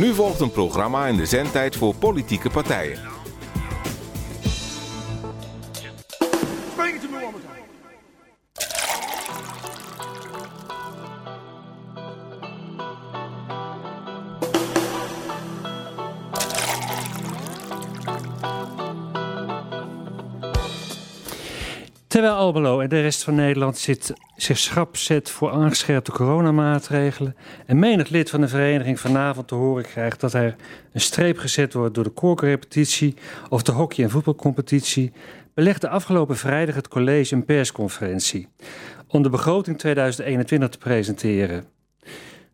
Nu volgt een programma in de zendtijd voor politieke partijen. Terwijl Albelo en de rest van Nederland zit, zich schrap zet voor aangescherpte coronamaatregelen en menig lid van de vereniging vanavond te horen krijgt dat er een streep gezet wordt door de koorrepetitie of de hockey- en voetbalcompetitie, belegde afgelopen vrijdag het college een persconferentie om de begroting 2021 te presenteren.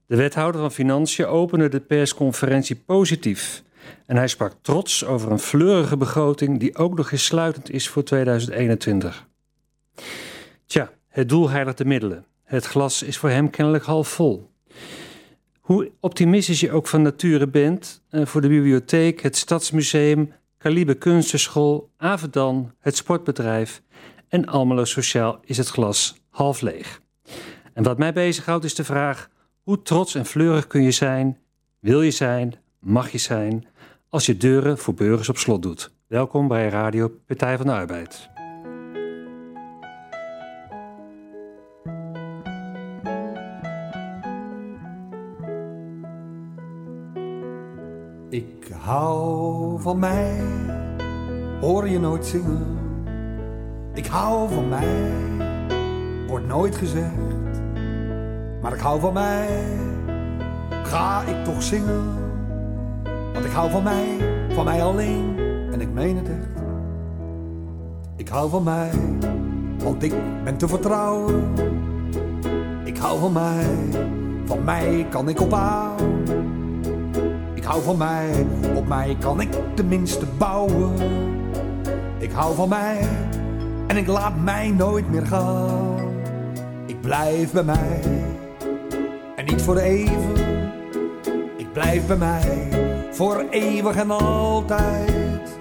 De wethouder van Financiën opende de persconferentie positief. En hij sprak trots over een fleurige begroting die ook nog eens sluitend is voor 2021. Tja, het doel heiligt de middelen. Het glas is voor hem kennelijk half vol. Hoe optimistisch je ook van nature bent, eh, voor de bibliotheek, het Stadsmuseum, Calibe Kunstenschool, Avedan, het sportbedrijf en Almelo Sociaal is het glas half leeg. En wat mij bezighoudt is de vraag: hoe trots en fleurig kun je zijn, wil je zijn, mag je zijn, als je deuren voor burgers op slot doet? Welkom bij Radio Partij van de Arbeid. Hou van mij, hoor je nooit zingen. Ik hou van mij, wordt nooit gezegd. Maar ik hou van mij, ga ik toch zingen. Want ik hou van mij, van mij alleen, en ik meen het echt. Ik hou van mij, want ik ben te vertrouwen. Ik hou van mij, van mij kan ik ophouden. Hou van mij, op mij kan ik tenminste bouwen. Ik hou van mij en ik laat mij nooit meer gaan. Ik blijf bij mij en niet voor even. Ik blijf bij mij voor eeuwig en altijd.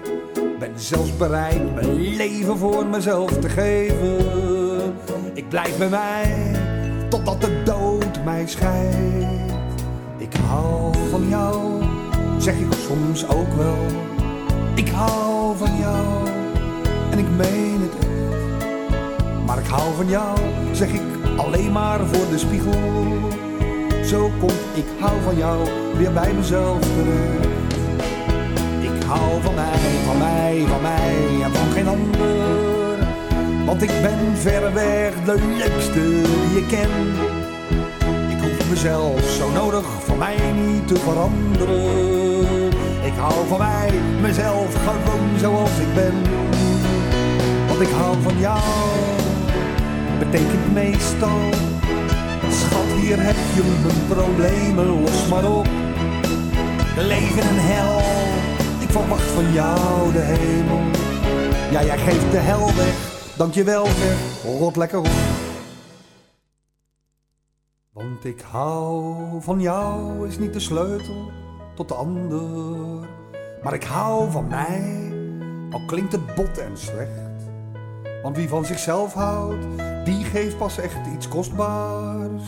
Ben zelfs bereid mijn leven voor mezelf te geven. Ik blijf bij mij totdat de dood mij scheidt. Ik hou van jou, zeg ik soms ook wel. Ik hou van jou en ik meen het echt. Maar ik hou van jou, zeg ik alleen maar voor de spiegel. Zo komt ik hou van jou weer bij mezelf terecht. Ik hou van mij, van mij, van mij en van geen ander. Want ik ben verreweg de leukste die je kent mezelf zo nodig voor mij niet te veranderen. Ik hou van mij, mezelf gewoon zoals ik ben. Want ik hou van jou, betekent meestal. Schat, hier heb je mijn problemen, los maar op. Leven en hel, ik verwacht van jou de hemel. Ja, jij geeft de hel weg, dankjewel zeg, rot lekker op. Ik hou van jou is niet de sleutel tot de ander. Maar ik hou van mij, al klinkt het bot en slecht. Want wie van zichzelf houdt, die geeft pas echt iets kostbaars.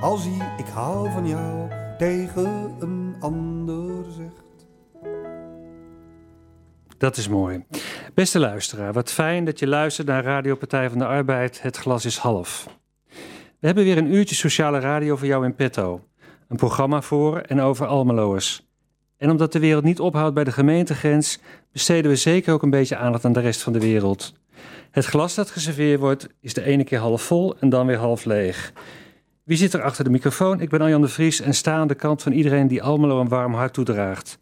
Als hij ik hou van jou tegen een ander zegt. Dat is mooi. Beste luisteraar, wat fijn dat je luistert naar Radio Partij van de Arbeid. Het glas is half. We hebben weer een uurtje sociale radio voor jou in petto. Een programma voor en over Almeloers. En omdat de wereld niet ophoudt bij de gemeentegrens, besteden we zeker ook een beetje aandacht aan de rest van de wereld. Het glas dat geserveerd wordt, is de ene keer half vol en dan weer half leeg. Wie zit er achter de microfoon? Ik ben Arjan de Vries en sta aan de kant van iedereen die Almelo een warm hart toedraagt.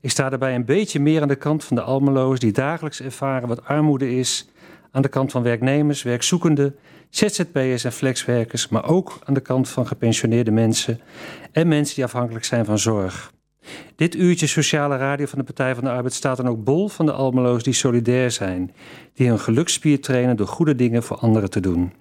Ik sta daarbij een beetje meer aan de kant van de Almeloers die dagelijks ervaren wat armoede is, aan de kant van werknemers, werkzoekenden ZZP'ers en flexwerkers, maar ook aan de kant van gepensioneerde mensen en mensen die afhankelijk zijn van zorg. Dit uurtje sociale radio van de Partij van de Arbeid staat dan ook bol van de Almeloos die solidair zijn, die hun geluksspier trainen door goede dingen voor anderen te doen.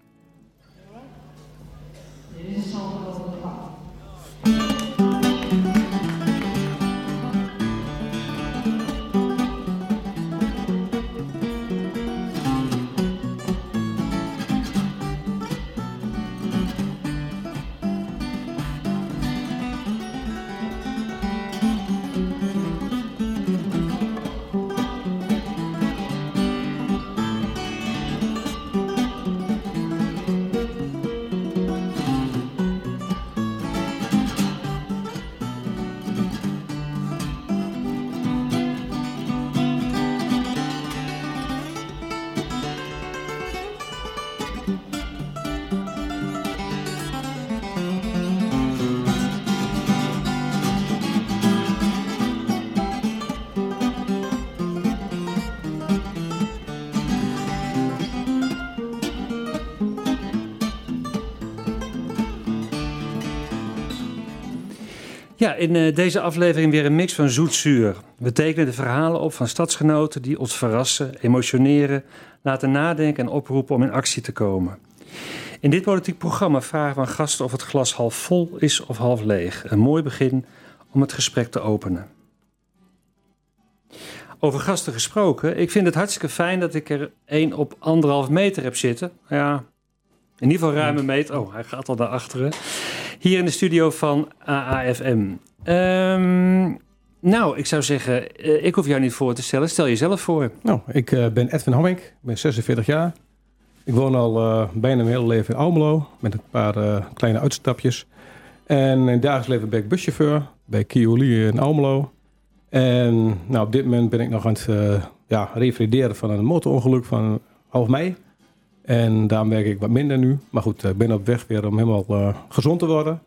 Ja, in uh, deze aflevering weer een mix van zoet-zuur. We tekenen de verhalen op van stadsgenoten die ons verrassen, emotioneren, laten nadenken en oproepen om in actie te komen. In dit politiek programma vragen we aan gasten of het glas half vol is of half leeg. Een mooi begin om het gesprek te openen. Over gasten gesproken, ik vind het hartstikke fijn dat ik er één op anderhalf meter heb zitten. Ja, in ieder geval ruime meter. Oh, hij gaat al naar achteren. Hier in de studio van AAFM. Ehm, nou, ik zou zeggen, eh, ik hoef jou niet voor te stellen. Stel jezelf voor. Nou, ik uh, ben Edwin Hamming, ik ben 46 jaar. Ik woon al uh, bijna mijn hele leven in Almelo, met een paar kleine uitstapjes. En in het dagelijks leven ben ik buschauffeur bij Kioli in Almelo. En nou, op dit moment ben ik nog aan het ja, revalideren van een motorongeluk van half mei. En daarom werk ik wat minder nu. Maar goed, ik ben op weg weer om helemaal uh, gezond te worden.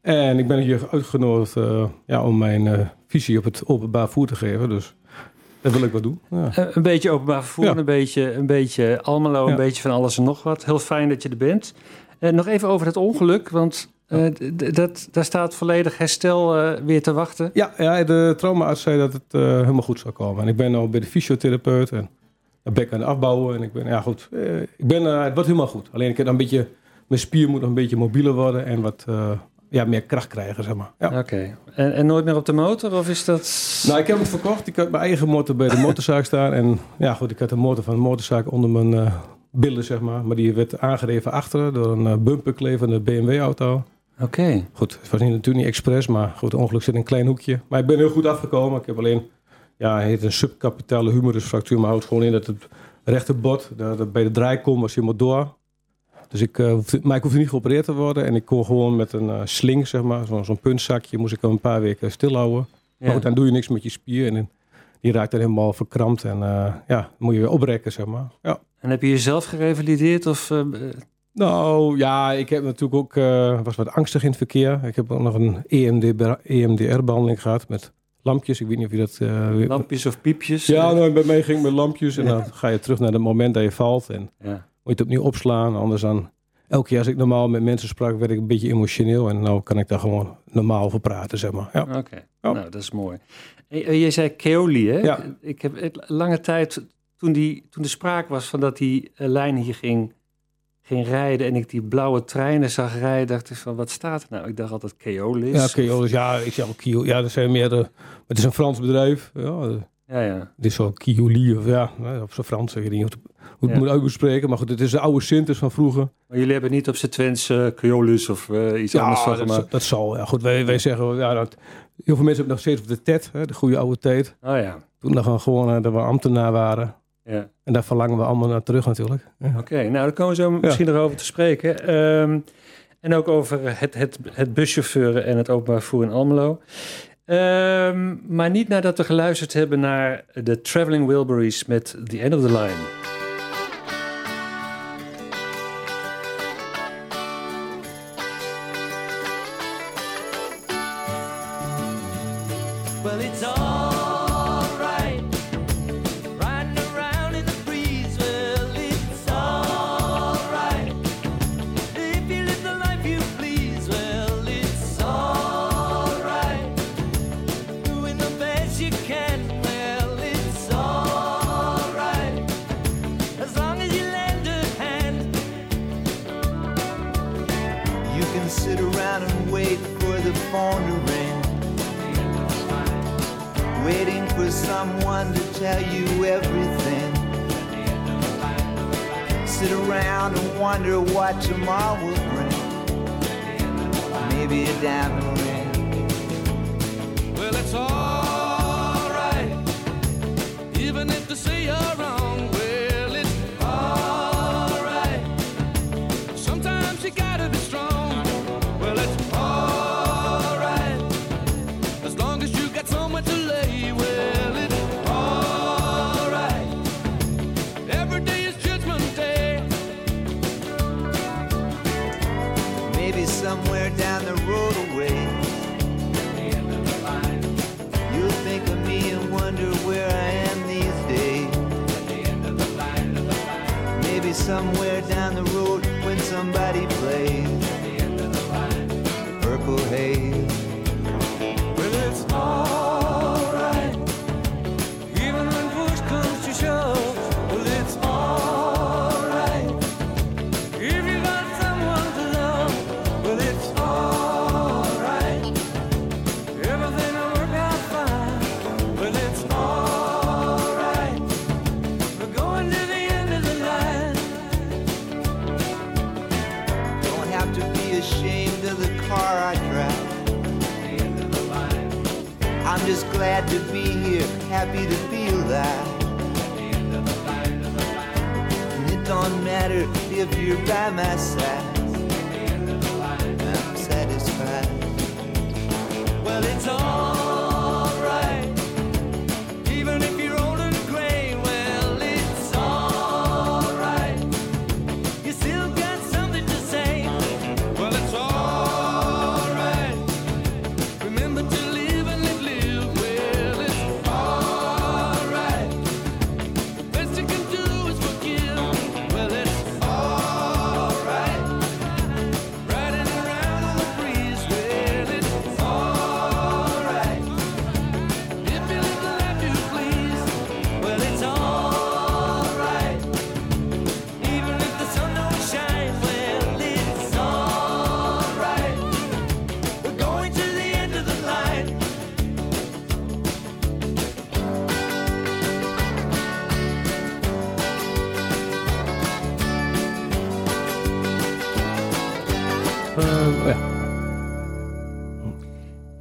En ik ben hier uitgenodigd uh, ja, om mijn uh, visie op het openbaar vervoer te geven. Dus dat wil ik wat doen. Ja. Een beetje openbaar vervoer, ja. een, beetje, een beetje Almelo, een beetje van alles en nog wat. Heel fijn dat je er bent. nog even over het ongeluk, want dat, daar staat volledig herstel weer te wachten. Ja, ja de traumaarts zei dat het helemaal goed zou komen. En ik ben al bij de fysiotherapeut en bek aan het afbouwen. En ik ben, ja goed, eh, ik ben, uh, het wordt helemaal goed. Alleen ik heb een beetje, mijn spier moet nog een beetje mobieler worden en wat uh, ja, meer kracht krijgen, zeg maar. Ja. Oké. En, en nooit meer op de motor, of is dat... Nou, ik heb het verkocht. Ik had mijn eigen motor bij de motorzaak staan. En ja, goed, ik had de motor van de motorzaak onder mijn billen, zeg maar. Maar die werd aangereven achteren door een bumperklevende BMW-auto. Oké. Goed, het was niet, natuurlijk niet expres, maar goed, ongeluk zit in een klein hoekje. Maar ik ben heel goed afgekomen. Ik heb alleen ja, hij heet een subcapitale humerusfractuur, maar houdt gewoon in dat het rechterbord, dat bij de draaikom was helemaal door. Dus ik, uh, maar ik hoefde niet geopereerd te worden en ik kon gewoon met een uh, sling, zeg maar, zo'n zo puntzakje, moest ik een paar weken stilhouden. Ja. Maar goed, dan doe je niks met je spier en die raakt dan helemaal verkrampt en uh, ja, moet je weer oprekken, zeg maar. Ja. En heb je jezelf gerevalideerd of... Nou ja, ik heb natuurlijk ook, was wat angstig in het verkeer. Ik heb ook nog een EMDR-behandeling e gehad met lampjes. Ik weet niet of je dat... Uh, lampjes of piepjes? Ja, nou, bij mij ging het met lampjes. En dan ga je terug naar het moment dat je valt. En moet je het opnieuw opslaan. Anders dan... Elke keer als ik normaal met mensen sprak, werd ik een beetje emotioneel. En nou kan ik daar gewoon normaal over praten, zeg maar. Ja. Oké, nou dat is mooi. En, je zei Keoli, hè? Ja. Ik heb lange tijd, toen, die, toen de sprake was van dat die lijn hier ging ging rijden en ik die blauwe treinen zag rijden, dacht ik van wat staat er nou? Ik dacht altijd Keolis. Ja, Keolis, ja, ik zeg ook Kio. Ja, dat zijn meer de, het is een Frans bedrijf. Ja, ja, ja. Het is zo Kioli of ja, op zijn Frans zeg je niet hoe het moet uitspreken. Maar goed, het is de oude Sintes van vroeger. Maar jullie hebben niet op z'n Twents uh, Keolis of uh, iets ja, anders van dat, gemaakt? dat zal. Ja, goed, wij, wij zeggen, ja, dat, heel veel mensen hebben nog steeds op de TED, hè, de goede oude tijd. Oh ja. Toen nog gewoon dat we ambtenaar waren. Ja. En daar verlangen we allemaal naar terug natuurlijk. Ja. Oké, nou daar komen we zo misschien nog over te spreken. Um, en ook over het, het, het buschauffeuren en het openbaar vervoer in Almelo. Um, maar niet nadat we geluisterd hebben naar de Traveling Wilburys met The End of the Line.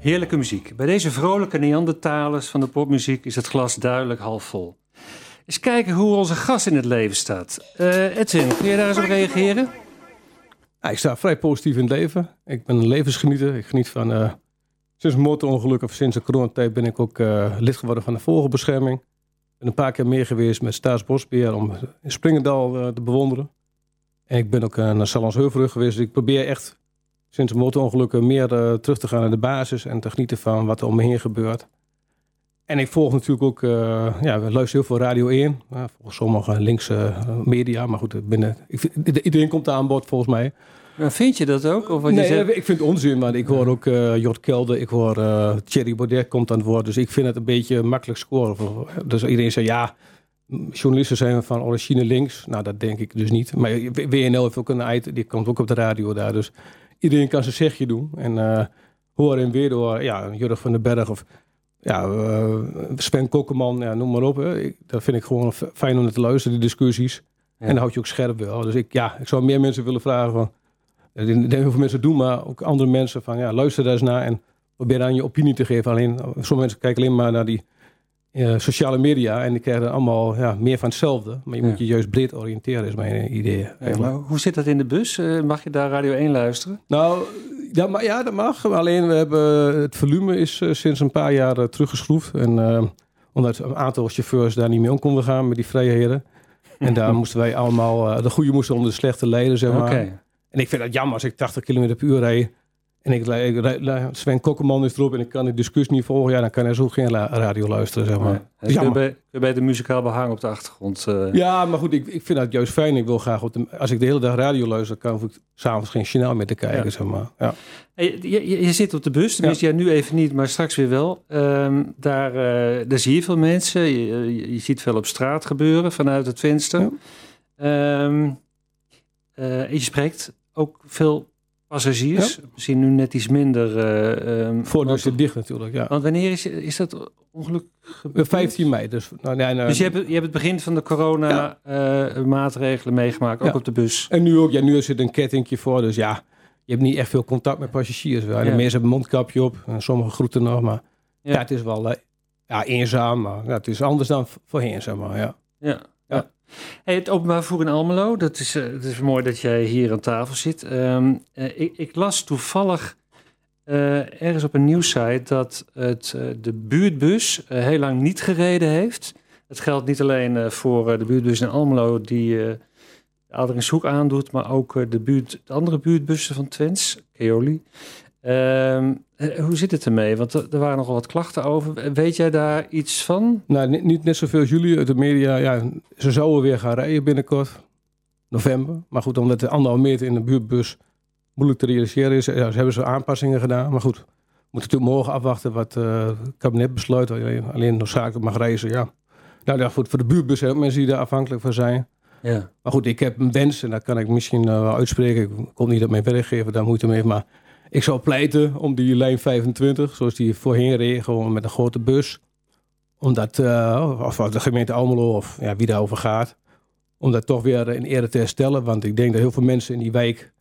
Heerlijke muziek. Bij deze vrolijke Neandertalers van de popmuziek is het glas duidelijk half vol. Eens kijken hoe onze gast in het leven staat. Eh Edwin, kun je daar eens op reageren? Ja, ik sta vrij positief in het leven. Ik ben een levensgenieter. Ik geniet van... eh, sinds een motorongeluk of sinds de coronatijd ben ik ook eh, lid geworden van de vogelbescherming. Ben een paar keer meer geweest met Staatsbosbeheer om in Springendal te bewonderen. En ik ben ook naar Sallandsheuvelrug geweest. Dus ik probeer echt sinds motorongelukken meer eh, terug te gaan naar de basis en te genieten van wat er om me heen gebeurt. En ik volg natuurlijk ook, eh, ja, we luisteren heel veel Radio 1. Uh, volgens sommige linkse eh, media, maar goed, binnen, ik vind- iedereen komt daar aan bod volgens mij. Maar vind je dat ook? Of wat je Nee, zegt? ik vind het onzin, maar ik hoor ook Jort Kelder, ik hoor Thierry Baudet komt aan het woord. Dus ik vind het een beetje makkelijk scoren. Dus iedereen zegt ja, journalisten zijn van origine links. Nou, dat denk ik dus niet. Maar WNL heeft ook een item, die komt ook op de radio daar. Dus iedereen kan zijn zegje doen. En eh hoor en weer door, ja, Jurg van den Berg of ja, eh, Sven Kokkeman, ja, noem maar op. Hè. Dat vind ik gewoon fijn om te luisteren, die discussies. En dan houd je ook scherp wel. Dus ik, ja, ik zou meer mensen willen vragen van... Ik denk dat heel veel mensen doen, maar ook andere mensen van... Ja, luister daar eens naar en probeer aan je opinie te geven. Alleen, sommige mensen kijken alleen maar naar die eh, sociale media... en die krijgen allemaal ja, meer van hetzelfde. Maar je moet je juist breed oriënteren, is mijn idee. Maar hoe zit dat in de bus? Eh, mag je daar Radio 1 luisteren? Nou, ja, maar, ja, dat mag. Alleen we hebben, het volume is eh, sinds een paar jaar eh, teruggeschroefd. En eh, omdat een aantal chauffeurs daar niet mee om konden gaan met die vrijheden. En daar moesten wij allemaal, eh, de goede moesten onder de slechte leiden, zeg maar. En ik vind dat jammer als ik 80 km per uur rijd. En ik, ik, Sven Kokkeman is erop en ik kan de discussie niet volgen. Ja, dan kan hij zo geen la- radio luisteren, zeg maar. Nee. Dus jammer. bij, je bij de muzikaal behang op de achtergrond. eh, Ja, maar goed, ik, ik vind dat juist fijn. Ik wil graag, op de- als ik de hele dag radio luister, kan ik s'avonds geen journaal meer te kijken, Ja. zeg maar. Ja. Je, je, je zit op de bus, tenminste ja. nu even niet, maar straks weer wel. Ehm, daar, eh, daar zie je veel mensen. Je, je, je ziet veel op straat gebeuren vanuit het venster. Ja. Ehm, eh, je spreekt ook veel passagiers. Misschien nu net iets minder. eh Voordeur want, zit dicht natuurlijk, ja. want wanneer is, is dat ongeluk gebeurd? 15 mei, dus... Nou, nee, nee, Dus je hebt, je hebt het begin van de corona-maatregelen meegemaakt, ook Ja. op de bus. En nu ook, ja, nu zit een kettingje voor, dus ja, je hebt niet echt veel contact met passagiers. Ja, de Ja. meesten hebben een mondkapje op, en sommige groeten nog, maar ja, Ja. het is wel eh, ja, eenzaam, maar ja, het is anders dan voorheen, zeg maar, ja. Ja. Het openbaar vervoer in Almelo, dat is, eh, het is mooi dat jij hier aan tafel zit. Ehm, eh, ik, ik las toevallig eh, ergens op een nieuwssite dat het, de buurtbus heel lang niet gereden heeft. Het geldt niet alleen voor de buurtbus in Almelo die eh Aderingshoek aandoet, maar ook de, buurt, de andere buurtbussen van Twents, Keoli. Ehm, eh, hoe zit het ermee? Want er, waren nogal wat klachten over. Weet jij daar iets van? Nou, niet, niet net zoveel als jullie uit de media, ja, ze zouden weer gaan rijden binnenkort, november. Maar goed, omdat de anderhalve meter in de buurtbus moeilijk te realiseren is, ja, ze hebben ze aanpassingen gedaan. Maar goed, we moeten natuurlijk morgen afwachten wat eh, het kabinet besluit. Alleen, alleen noodzakelijk mag reizen, ja. Nou ja, goed, voor de buurtbus zijn ook mensen die daar afhankelijk van zijn. Ja. Maar goed, ik heb een wens en dat kan ik misschien eh, wel uitspreken. Ik kon niet dat mijn werkgever daar moeite mee heeft. Maar ik zou pleiten om die lijn 25, zoals die voorheen reed, gewoon met een grote bus. Omdat, eh, of de gemeente Almelo of ja, wie daarover gaat. Om dat toch weer in ere te herstellen. Want ik denk dat heel veel mensen in die wijk,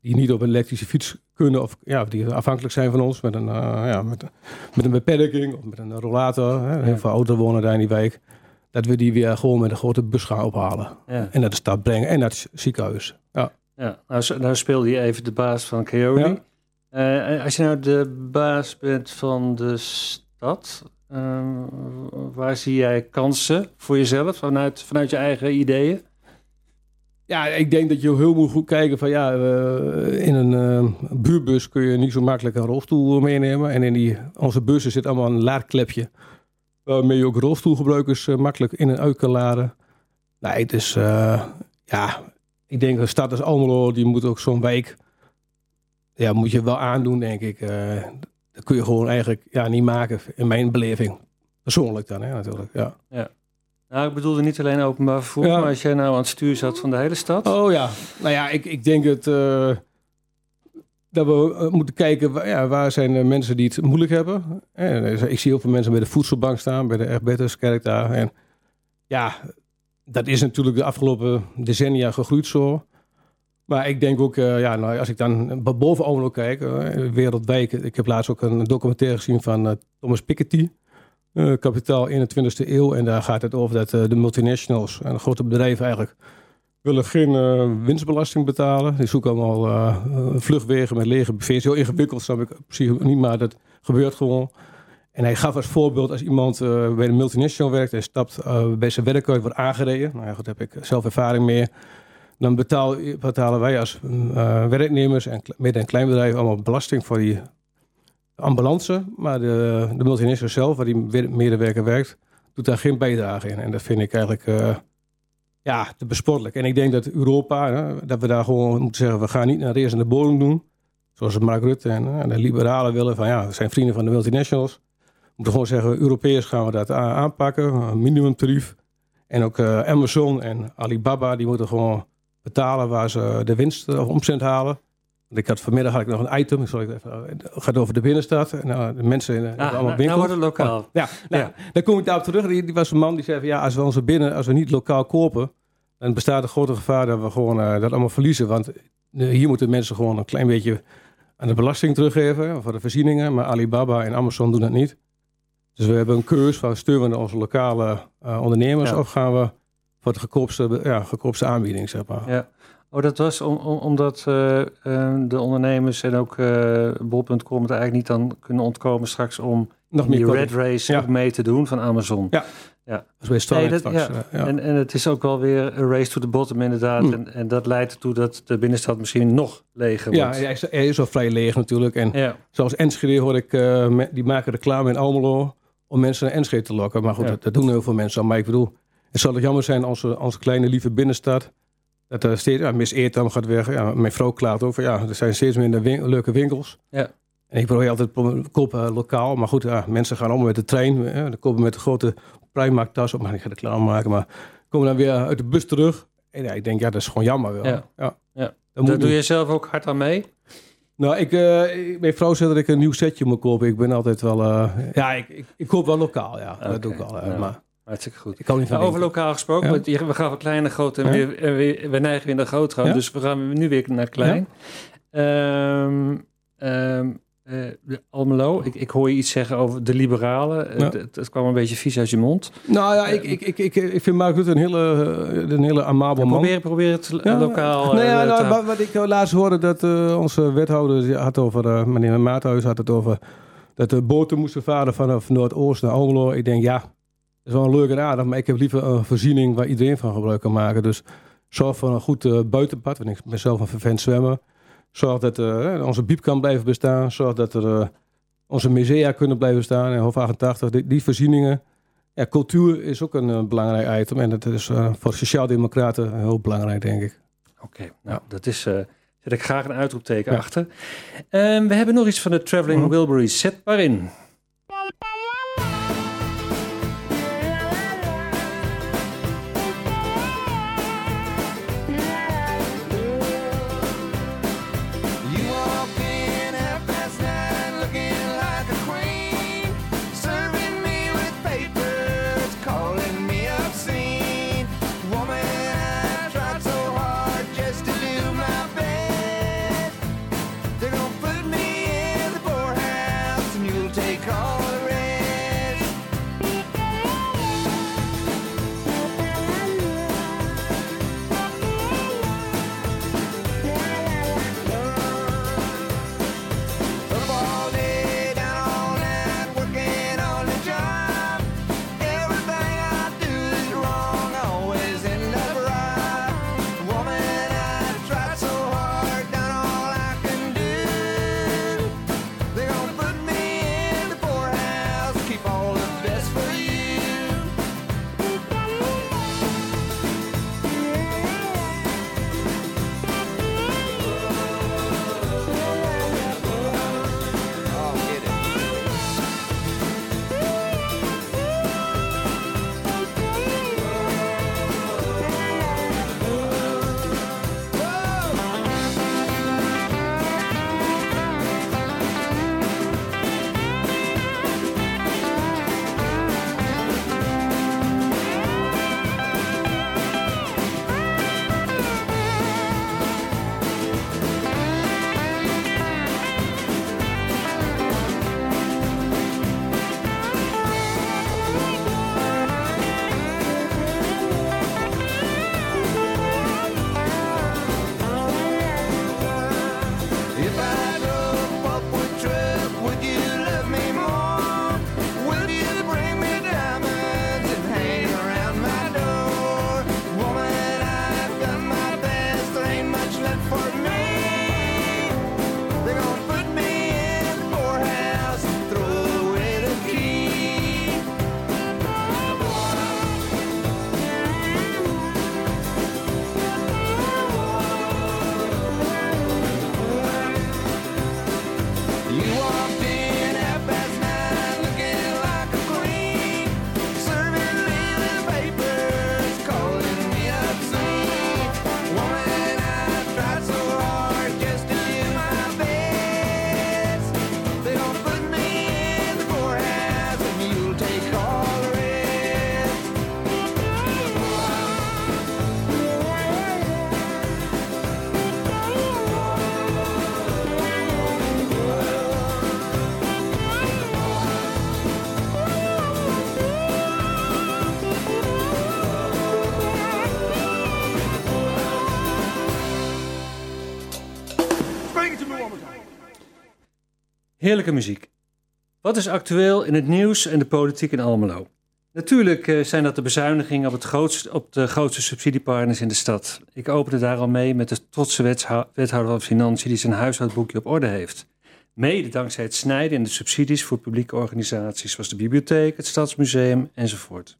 die niet op een elektrische fiets kunnen of ja, die afhankelijk zijn van ons met een, eh, ja, met, met een beperking of met een rollator. Hè. Heel veel ouderen wonen daar in die wijk. Dat we die weer gewoon met een grote bus gaan ophalen. Ja. En naar de stad brengen en naar het ziekenhuis. Ja. Ja, nou, nou speelde je even de baas van Keoli. Eh, als je nou de baas bent van de stad, eh, waar zie jij kansen voor jezelf vanuit, vanuit je eigen ideeën? Ja, ik denk dat je heel moet goed kijken van ja, eh, in een eh, buurbus kun je niet zo makkelijk een rolstoel meenemen. En in die, onze bussen zit allemaal een laadklepje. Waarmee je ook rolstoelgebruikers makkelijk in en uit kan laden. Nee, dus ja, ik denk een stad als Almelo, die moet ook zo'n wijk, ja, moet je wel aandoen denk ik. Eh, dat kun je gewoon eigenlijk ja, niet maken in mijn beleving. Persoonlijk dan, hè, natuurlijk. Ja. Nou, ik bedoelde niet alleen openbaar vervoer, Ja. maar als jij nou aan het stuur zat van de hele stad. Oh ja, nou ja, ik, ik denk het, eh, dat we eh, moeten kijken waar, ja, waar zijn de mensen die het moeilijk hebben. Eh, ik zie heel veel mensen bij de voedselbank staan, bij de Egbertuskerk daar. En ja, dat is natuurlijk de afgelopen decennia gegroeid zo. Maar ik denk ook, eh, ja, nou, als ik dan boven Almelo kijk, eh, Wereldwijk. Ik heb laatst ook een documentaire gezien van eh, Thomas Piketty. kapitaal 21ste eeuw. En daar gaat het over dat de multinationals en grote bedrijven eigenlijk willen geen winstbelasting betalen. Die zoeken allemaal vluchtwegen met lege buffets. Heel ingewikkeld, snap ik precies niet, maar dat gebeurt gewoon. En hij gaf als voorbeeld als iemand bij de multinational werkt en stapt bij zijn werk uit, wordt aangereden. Nou ja, goed, daar heb ik zelf ervaring mee. Dan betaal, betalen wij als eh, werknemers en midden- en kleinbedrijven allemaal belasting voor die ambulance. Maar de, de zelf, waar die wer- medewerker werkt, doet daar geen bijdrage in. En dat vind ik eigenlijk eh, ja, te besportelijk. En ik denk dat Europa, dat we daar gewoon moeten zeggen, we gaan niet naar de de bodem doen. Zoals Mark Rutte en, eh, de liberalen willen van ja, we zijn vrienden van de multinationals. We moeten gewoon zeggen, Europeërs gaan we dat aanpakken, een minimumtarief. En ook Amazon en Alibaba, die moeten gewoon betalen waar ze de winst of omzet halen. Ik had vanmiddag had ik nog een item, zal ik even, eh, het gaat over de binnenstad. En, nou, de mensen in de- Ah, allemaal nou, nou winkels. wordt het lokaal. Ja, nou, Ja. daar kom ik daarop terug. Die, die was een man die zei van ja, als we onze binnen, als we niet lokaal kopen, dan bestaat een grote gevaar dat we gewoon eh, dat allemaal verliezen. Want eh, hier moeten mensen gewoon een klein beetje aan de belasting teruggeven voor de voorzieningen. Maar Alibaba en Amazon doen dat niet. Dus we hebben een keus van steunen we onze lokale eh, ondernemers Ja. of gaan we voor de goedkoopste, ja, goedkoopste aanbieding, zeg maar. Ja. Oh, dat was om, om- omdat eh, eh, de ondernemers en ook eh bol.com het eigenlijk niet dan kunnen ontkomen straks om Nog die red race Ja. ook mee te doen van Amazon. Ja. bij Nee, dat- straks. ja. eh, ja. En, en het is ook wel weer een race to the bottom inderdaad. Hmm. En, en dat leidt ertoe dat de binnenstad misschien nog leger ja, wordt. hij is, hij is al vrij leeg natuurlijk. En ja. Zoals Enschede hoor ik, die maken reclame in Almelo om mensen naar Enschede te lokken. Maar goed, Ja. dat, dat doen heel veel mensen. Maar ik bedoel, het zal toch jammer zijn onze, onze kleine lieve binnenstad. Dat er steeds, ja, Miss Eertam gaat weg. Ja, mijn vrouw klaagt over, ja, er zijn steeds minder win- leuke winkels. Ja. En ik probeer altijd kopen lokaal. Maar goed, ja, mensen gaan allemaal met de trein. Hè, dan komen met de grote Primark-tas op. Maar ik ga reclame maken. Maar komen dan weer uit de bus terug. En ja, ik denk, ja, dat is gewoon jammer wel. Ja. Ja. Ja. Dat doe je zelf ook hard aan mee? Nou, ik, eh, ik- mijn vrouw zegt dat ik een nieuw setje moet kopen. Ik ben altijd wel... eh, ja, ik, ik, ik koop wel lokaal, ja. Dat doe ik eh, ja. Maar Hartstikke goed. ik kan niet van Nou, over lokaal gesproken, want we gaan van klein naar groot en, Ja. weer, en weer- we neigen weer naar groot gaan. Ja. Dus we gaan nu weer naar klein. Ehm, ehm, eh, de Almelo, ik, ik hoor je iets zeggen over de liberalen. Eh, Ja. Het, het kwam een beetje vies uit je mond. Nou ja, ik, ik, ik, ik, ik vind Mark Rutte een hele, eh, een hele amabel man. Probeer, probeer het lokaal nou ja, eh, nou, te- wat, wat ik eh, laatst hoorde, dat eh, onze wethouder had over, eh, meneer Maathuis had het over dat de boten moesten varen vanaf Noordoost naar Almelo. Ik denk, ja, dat is wel leuk en aardig, maar ik heb liever een voorziening waar iedereen van gebruik kan maken. Dus zorg voor een goed eh, buitenpad, want ik ben zelf een vervent zwemmen. Zorg dat eh, onze biep kan blijven bestaan. Zorg dat er eh, onze musea kunnen blijven staan. En Hof 88, die, die voorzieningen. Ja, cultuur is ook een belangrijk item. En dat is voor sociaaldemocraten heel belangrijk, denk ik. Oké, nou, dat is... zet ik graag een uitroepteken Ja. achter. Ehm, we hebben nog iets van de Traveling Mhm. Wilburys. Zet maar in. Heerlijke muziek. Wat is actueel in het nieuws en de politiek in Almelo? Natuurlijk eh, zijn dat de bezuinigingen op, het grootste, op de grootste subsidiepartners in de stad. Ik opende daar al mee met de trotse wethouder van Financiën die zijn huishoudboekje op orde heeft. Mede dankzij het snijden in de subsidies voor publieke organisaties zoals de bibliotheek, het Stadsmuseum enzovoort.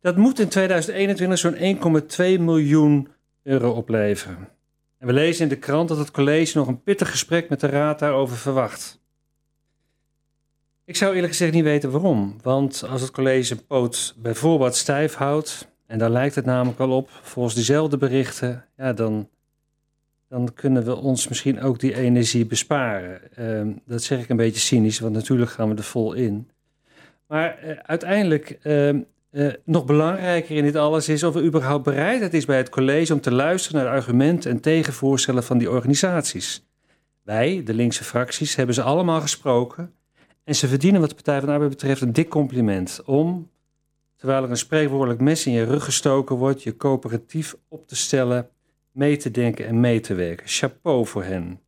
Dat moet in 2021 zo'n 1,2 miljoen euro opleveren. En we lezen in de krant dat het college nog een pittig gesprek met de raad daarover verwacht. Ik zou eerlijk gezegd niet weten waarom. Want als het college een poot bijvoorbeeld stijf houdt, en daar lijkt het namelijk al op, volgens diezelfde berichten, ja, dan, dan kunnen we ons misschien ook die energie besparen. Ehm, dat zeg ik een beetje cynisch, want natuurlijk gaan we er vol in. Maar eh, uiteindelijk, ehm, eh, nog belangrijker in dit alles is of er überhaupt bereidheid is bij het college om te luisteren naar de argumenten en tegenvoorstellen van die organisaties. Wij, de linkse fracties, hebben ze allemaal gesproken. En ze verdienen wat de Partij van de Arbeid betreft een dik compliment om, terwijl er een spreekwoordelijk mes in je rug gestoken wordt, je coöperatief op te stellen, mee te denken en mee te werken. Chapeau voor hen.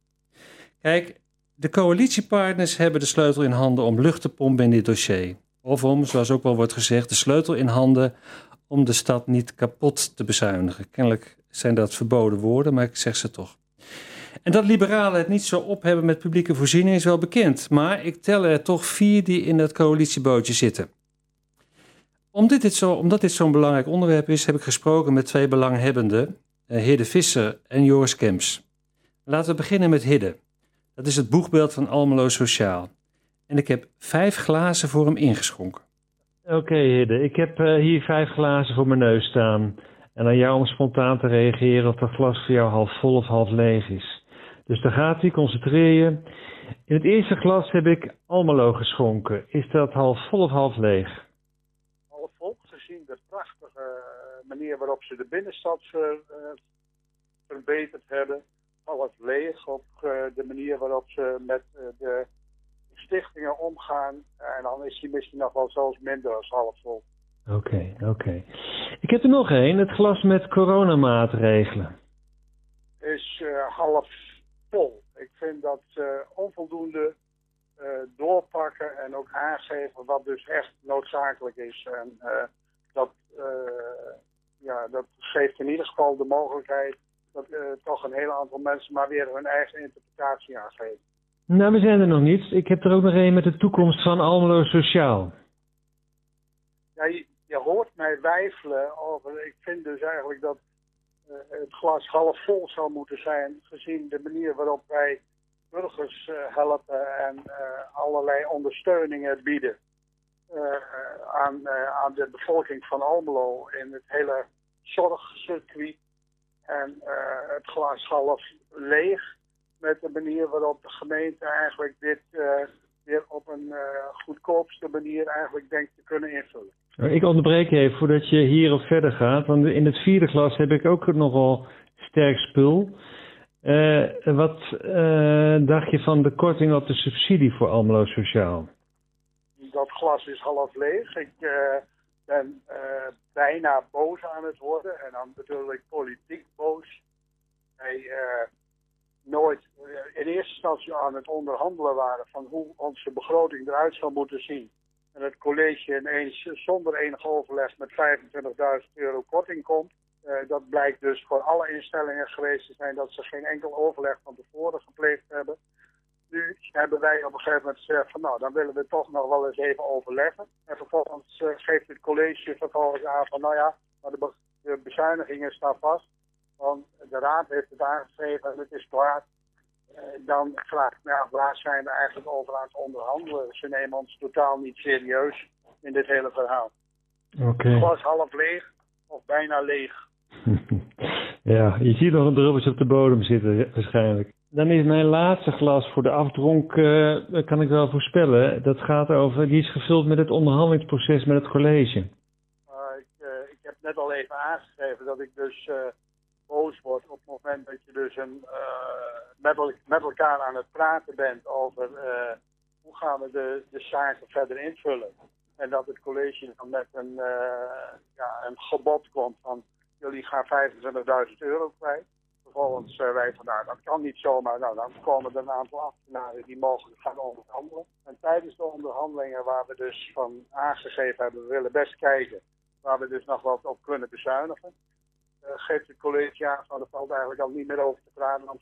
Kijk, de coalitiepartners hebben de sleutel in handen om lucht te pompen in dit dossier. Of om, zoals ook wel wordt gezegd, de sleutel in handen om de stad niet kapot te bezuinigen. Kennelijk zijn dat verboden woorden, maar ik zeg ze toch. En dat liberalen het niet zo op hebben met publieke voorzieningen is wel bekend. Maar ik tel er toch vier die in dat coalitiebootje zitten. Omdat dit, zo, omdat dit zo'n belangrijk onderwerp is, heb ik gesproken met twee belanghebbenden, eh, Hidde Visser en Joris Kemps. Laten we beginnen met Hidde. Dat is het boegbeeld van Almelo Sociaal. En ik heb vijf glazen voor hem ingeschonken. Oké, Hidde. Ik heb eh, hier vijf glazen voor mijn neus staan. En aan jou om spontaan te reageren of dat glas voor jou half vol of half leeg is. Dus daar gaat hij, concentreer je. In het eerste glas heb ik Almelo geschonken. Is dat half vol of half leeg? half vol, gezien de prachtige eh, manier waarop ze de binnenstad ver- eh, verbeterd hebben. Half leeg op de manier waarop ze met de stichtingen omgaan. En dan is hij misschien nog wel zelfs minder als half vol. Oké, oké. Ik heb er nog één, het glas met coronamaatregelen. Is eh, half vol. Ik vind dat ze onvoldoende eh, doorpakken en ook aangeven wat dus echt noodzakelijk is. En dat, ja, dat geeft in ieder geval de mogelijkheid dat toch een heel aantal mensen maar weer hun eigen interpretatie aangeven. Nou, we zijn er nog niet. Ik heb er ook nog één met de toekomst van Almelo Sociaal. Ja, je, hoort mij wijfelen over. Ik vind dus eigenlijk dat eh, het glas half vol zou moeten zijn, gezien de manier waarop wij burgers eh, helpen en eh, allerlei ondersteuningen bieden aan, aan de bevolking van Almelo in het hele zorgcircuit. En het glas half leeg met de manier waarop de gemeente eigenlijk dit eh, weer op een eh, goedkoopste manier eigenlijk denkt te kunnen invullen. Ik onderbreek even voordat je hierop verder gaat. Want in het vierde glas heb ik ook nogal sterk spul. Eh, wat dacht je van de korting op de subsidie voor Almelo Sociaal? dat glas is half leeg. Ik ben bijna boos aan het worden. En dan bedoel ik politiek boos. Nooit in eerste instantie aan het onderhandelen waren van hoe onze begroting eruit zou moeten zien. En het college ineens zonder enig overleg met 25.000 euro korting komt. Eh, dat blijkt dus voor alle instellingen geweest te zijn dat ze geen enkel overleg van tevoren gepleegd hebben. Nu hebben wij op een gegeven moment gezegd van nou, dan willen we toch nog wel eens even overleggen. En vervolgens eh, geeft het college vervolgens aan van nou ja, maar de, be- de bezuinigingen staan vast. Want de raad heeft het aangegeven en het is klaar. eh, dan vraag ik me af, waar zijn we eigenlijk over aan het onderhandelen? Ze nemen ons totaal niet serieus in dit hele verhaal. Oké. Glas half leeg of bijna leeg. ja, je ziet nog een druppeltje op de bodem zitten, waarschijnlijk. Dan is mijn laatste glas voor de afdronk, eh, dat kan ik wel voorspellen. Dat gaat over, die is gevuld met het onderhandelingsproces met het college. Uh, ik, uh, ik heb net al even aangegeven dat ik dus uh, boos word op het moment dat je dus een, met, met, elkaar aan het praten bent over hoe gaan we de, de zaken verder invullen. En dat het college dan met een, ja, een gebod komt van jullie gaan 25.000 euro kwijt. Vervolgens uh, wij van nou, dat kan niet zomaar. Nou, dan komen er een aantal ambtenaren die mogelijk gaan onderhandelen. En tijdens de onderhandelingen waar we dus van aangegeven hebben, we willen best kijken waar we dus nog wat op kunnen bezuinigen. Uh, geeft het college aan van er valt eigenlijk al niet meer over te praten, want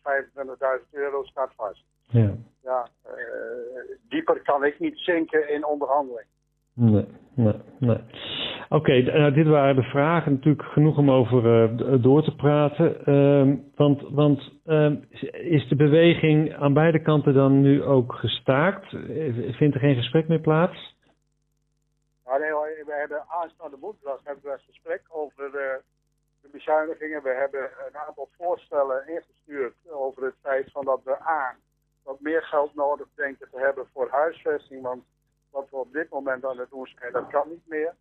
25.000 euro staat vast. Ja. Ja, uh, dieper kan ik niet zinken in onderhandeling. Nee, nee, nee. Oké, okay, nou, dit waren de vragen. Natuurlijk genoeg om over uh, door te praten. Uh, want want uh, is de beweging aan beide kanten dan nu ook gestaakt? Vindt er geen gesprek meer plaats? Nou, nee, we hebben aanstaande woensdag hebben we een gesprek over de bezuinigingen. We hebben een aantal voorstellen ingestuurd over het feit van dat we A, wat meer geld nodig denken te hebben voor huisvesting. Want wat we op dit moment aan het doen zijn, dat kan niet meer.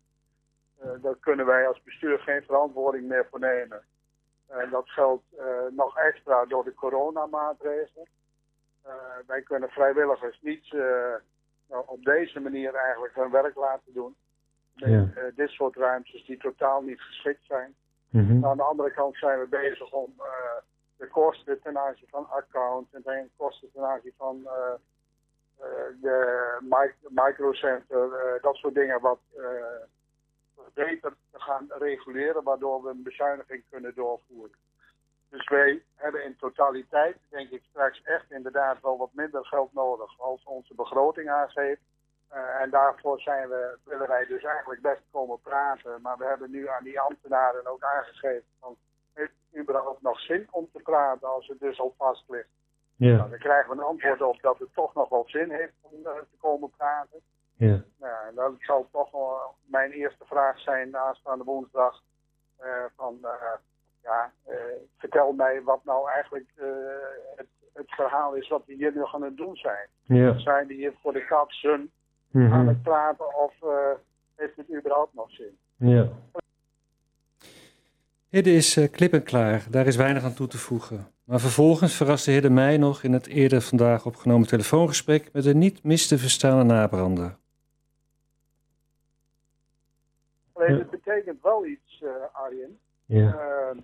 Uh, daar kunnen wij als bestuur geen verantwoording meer voor nemen. En dat geldt uh, nog extra door de coronamaatregelen. Uh, wij kunnen vrijwilligers niet nou, op deze manier eigenlijk hun werk laten doen. Ja. dit soort ruimtes die totaal niet geschikt zijn. Mhm. Aan de andere kant zijn we bezig om de kosten ten aanzien van accounts en de kosten ten aanzien van uh, de mic microcenter, dat soort dingen wat beter te gaan reguleren, waardoor we een bezuiniging kunnen doorvoeren. Dus wij hebben in totaliteit, denk ik, straks echt inderdaad wel wat minder geld nodig als onze begroting aangeeft. En daarvoor zijn we, willen wij dus eigenlijk best komen praten. Maar we hebben nu aan die ambtenaren ook aangegeven van, heeft het überhaupt nog zin om te praten als het dus al vast ligt? Ja. Nou, dan krijgen we een antwoord op dat het toch nog wel zin heeft om uh, te komen praten. Ja. Nou, en dat zal toch wel mijn eerste vraag zijn aanstaande woensdag. Uh, van, uh, ja, vertel mij wat nou eigenlijk het, het, verhaal is wat we hier nu gaan doen zijn. Ja. Zijn die hier voor de katsen Mm -hmm. aan het praten of heeft het überhaupt nog zin? Ja. Dit is uh, klip en klaar, daar is weinig aan toe te voegen. Maar vervolgens verraste de heer mij nog in het eerder vandaag opgenomen telefoongesprek met een niet mis te verstaande nabrander. Alleen het betekent wel iets, uh, Arjen. Ja. Uh,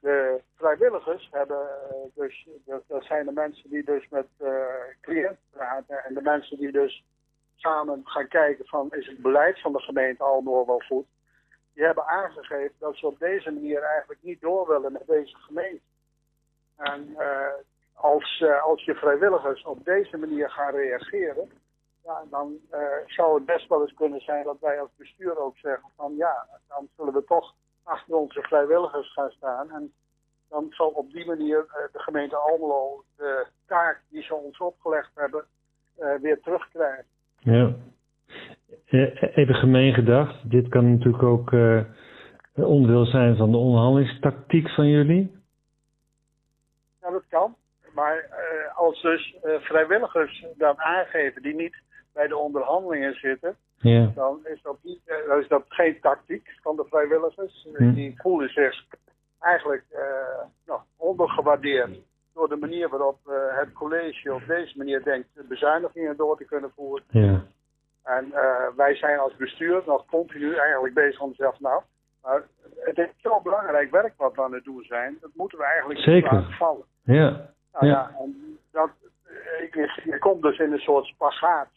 de vrijwilligers hebben dus, dat zijn de mensen die dus met cliënten praten en de mensen die dus samen gaan kijken van is het beleid van de gemeente Almelo wel goed. Die hebben aangegeven dat ze op deze manier eigenlijk niet door willen met deze gemeente. En uh, als, uh, als je vrijwilligers op deze manier gaan reageren, ja, dan uh, zou het best wel eens kunnen zijn dat wij als bestuur ook zeggen van ja, dan zullen we toch achter onze vrijwilligers gaan staan. En dan zal op die manier de gemeente Almelo de taak die ze ons opgelegd hebben weer terugkrijgen. Ja. Even gemeen gedacht, dit kan natuurlijk ook uh, onderdeel zijn van de onderhandelingstactiek van jullie. Ja, dat kan. Maar uh, als dus uh, vrijwilligers dat aangeven die niet bij de onderhandelingen zitten, ja. dan, is dat niet, dan is dat geen tactiek van de vrijwilligers. Hm. Die voelen zich eigenlijk nou, ondergewaardeerd door de manier waarop het college op deze manier denkt bezuinigingen door te kunnen voeren. Ja. En uh, wij zijn als bestuur nog continu eigenlijk bezig om zeggen, nou, maar het is zo belangrijk werk wat we aan het doen zijn, dat moeten we eigenlijk Zeker. laten vallen. Ja. Nou, ja. ja. en dat, je, je komt dus in een soort spagaat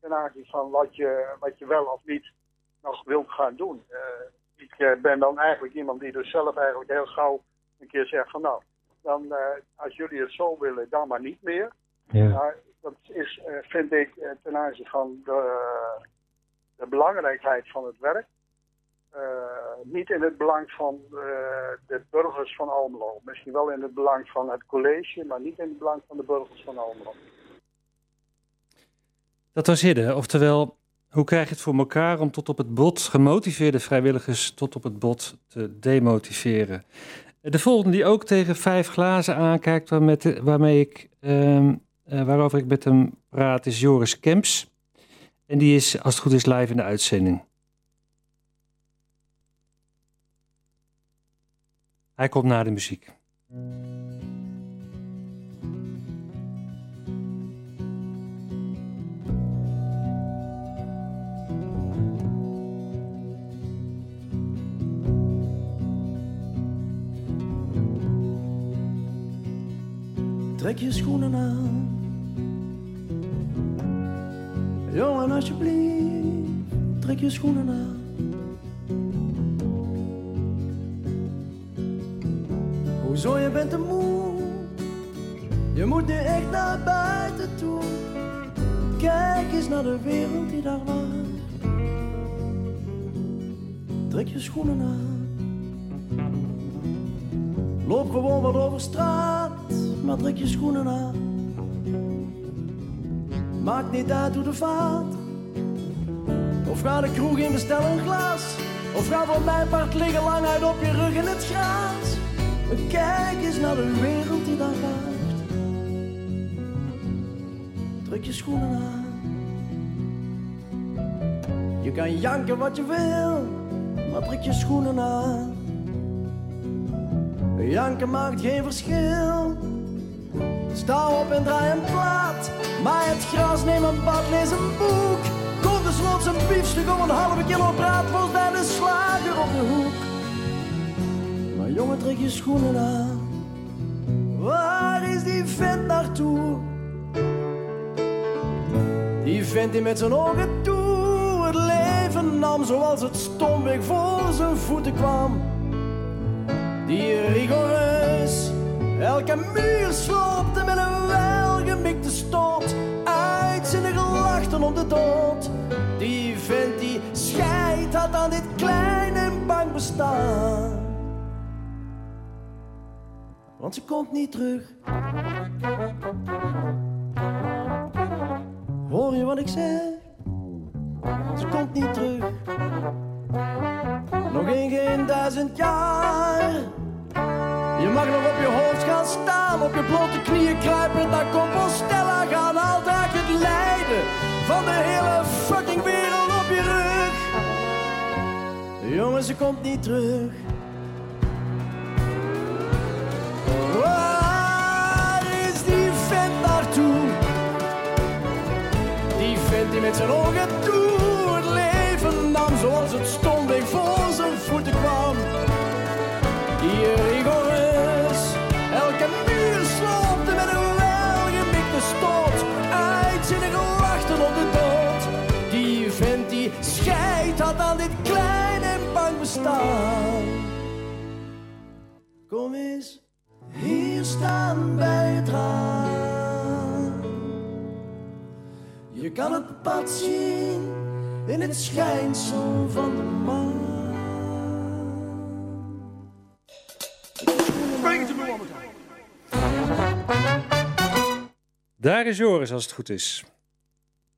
ten aanzien van wat je, wat je wel of niet nog wilt gaan doen. Uh, ik ben dan eigenlijk iemand die dus zelf eigenlijk heel gauw een keer zegt van nou, dan uh, als jullie het zo willen, dan maar niet meer. Ja. Dat is, uh, vind ik, uh, ten aanzien van de, de, belangrijkheid van het werk. eh, niet in het belang van eh, de burgers van Almelo. Misschien wel in het belang van het college, maar niet in het belang van de burgers van Almelo. Dat was Hidde. Oftewel, hoe krijg je het voor elkaar om tot op het bot gemotiveerde vrijwilligers tot op het bot te demotiveren? De volgende die ook tegen vijf glazen aankijkt, waarmee, waarmee ik, ehm, eh, waarover ik met hem praat, is Joris Kemps. En die is, als het goed is, live in de uitzending. Hij komt na de muziek. Trek je schoenen aan. Jongen, alsjeblieft, trek je schoenen aan. Hoezo, je bent te moe? Je moet nu echt naar buiten toe. Kijk eens naar de wereld die daar waait. Trek je schoenen aan. Loop gewoon wat over straat, maar trek je schoenen aan. Maakt niet uit hoe de vaart. Of ga de kroeg in, bestel een glas. Of ga voor mijn part liggen lang uit op je rug in het gras. Kijk eens naar de wereld die daar waait. Trek je schoenen aan. Je kan janken wat je wil, maar trek je schoenen aan. Janken maakt geen verschil. Sta op en draai een plaat. Maai het gras, neem een bad, lees een boek. Koop de slots een biefstuk om een halve kilo braadworst bij de slager op de hoek. Maar jongen, trek je schoenen aan. Waar is die vent naartoe? Die vent die met zijn ogen toe het leven nam zoals het stomweg voor zijn voeten kwam. Die rigoureus elke muur sloopte met een welgemikte stoot. Uitzinnig lachten om de dood. Die vent die scheid had aan dit klein en bang bestaan. Want ze komt niet terug. Hoor je wat ik zeg? Ze komt niet terug. Nog in geen duizend jaar. Je mag nog op je hoofd gaan staan, op je blote knieën kruipen naar Compostela gaan. Altijd het lijden van de hele fucking wereld op je rug. Jongen, ze komt niet terug. Waar is die vent naartoe? Die vent die met zijn ogen toe leven nam zoals het stomweg Kom eens hier staan bij het raam. Je kan het pad zien in het schijnsel van de maan. Daar is Joris, als het goed is.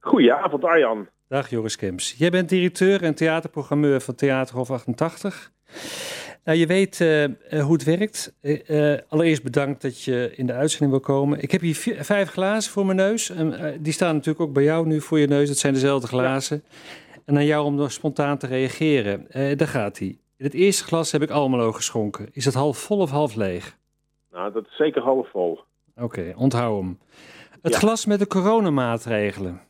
Goedenavond, Arjan. Dag Joris Kemps. Jij bent directeur en theaterprogrammeur van Theaterhof 88. Nou, je weet eh, eh, hoe het werkt. Eh, eh, allereerst bedankt dat je in de uitzending wil komen. Ik heb hier vier- vijf glazen voor mijn neus. En, eh, die staan natuurlijk ook bij jou nu voor je neus. Het zijn dezelfde glazen. En aan jou om nog spontaan te reageren. Eh, daar gaat hij. In het eerste glas heb ik Almelo geschonken. Is het half vol of half leeg? Nou, dat is zeker half vol. Oké, onthoud hem. Het Ja. glas met de coronamaatregelen.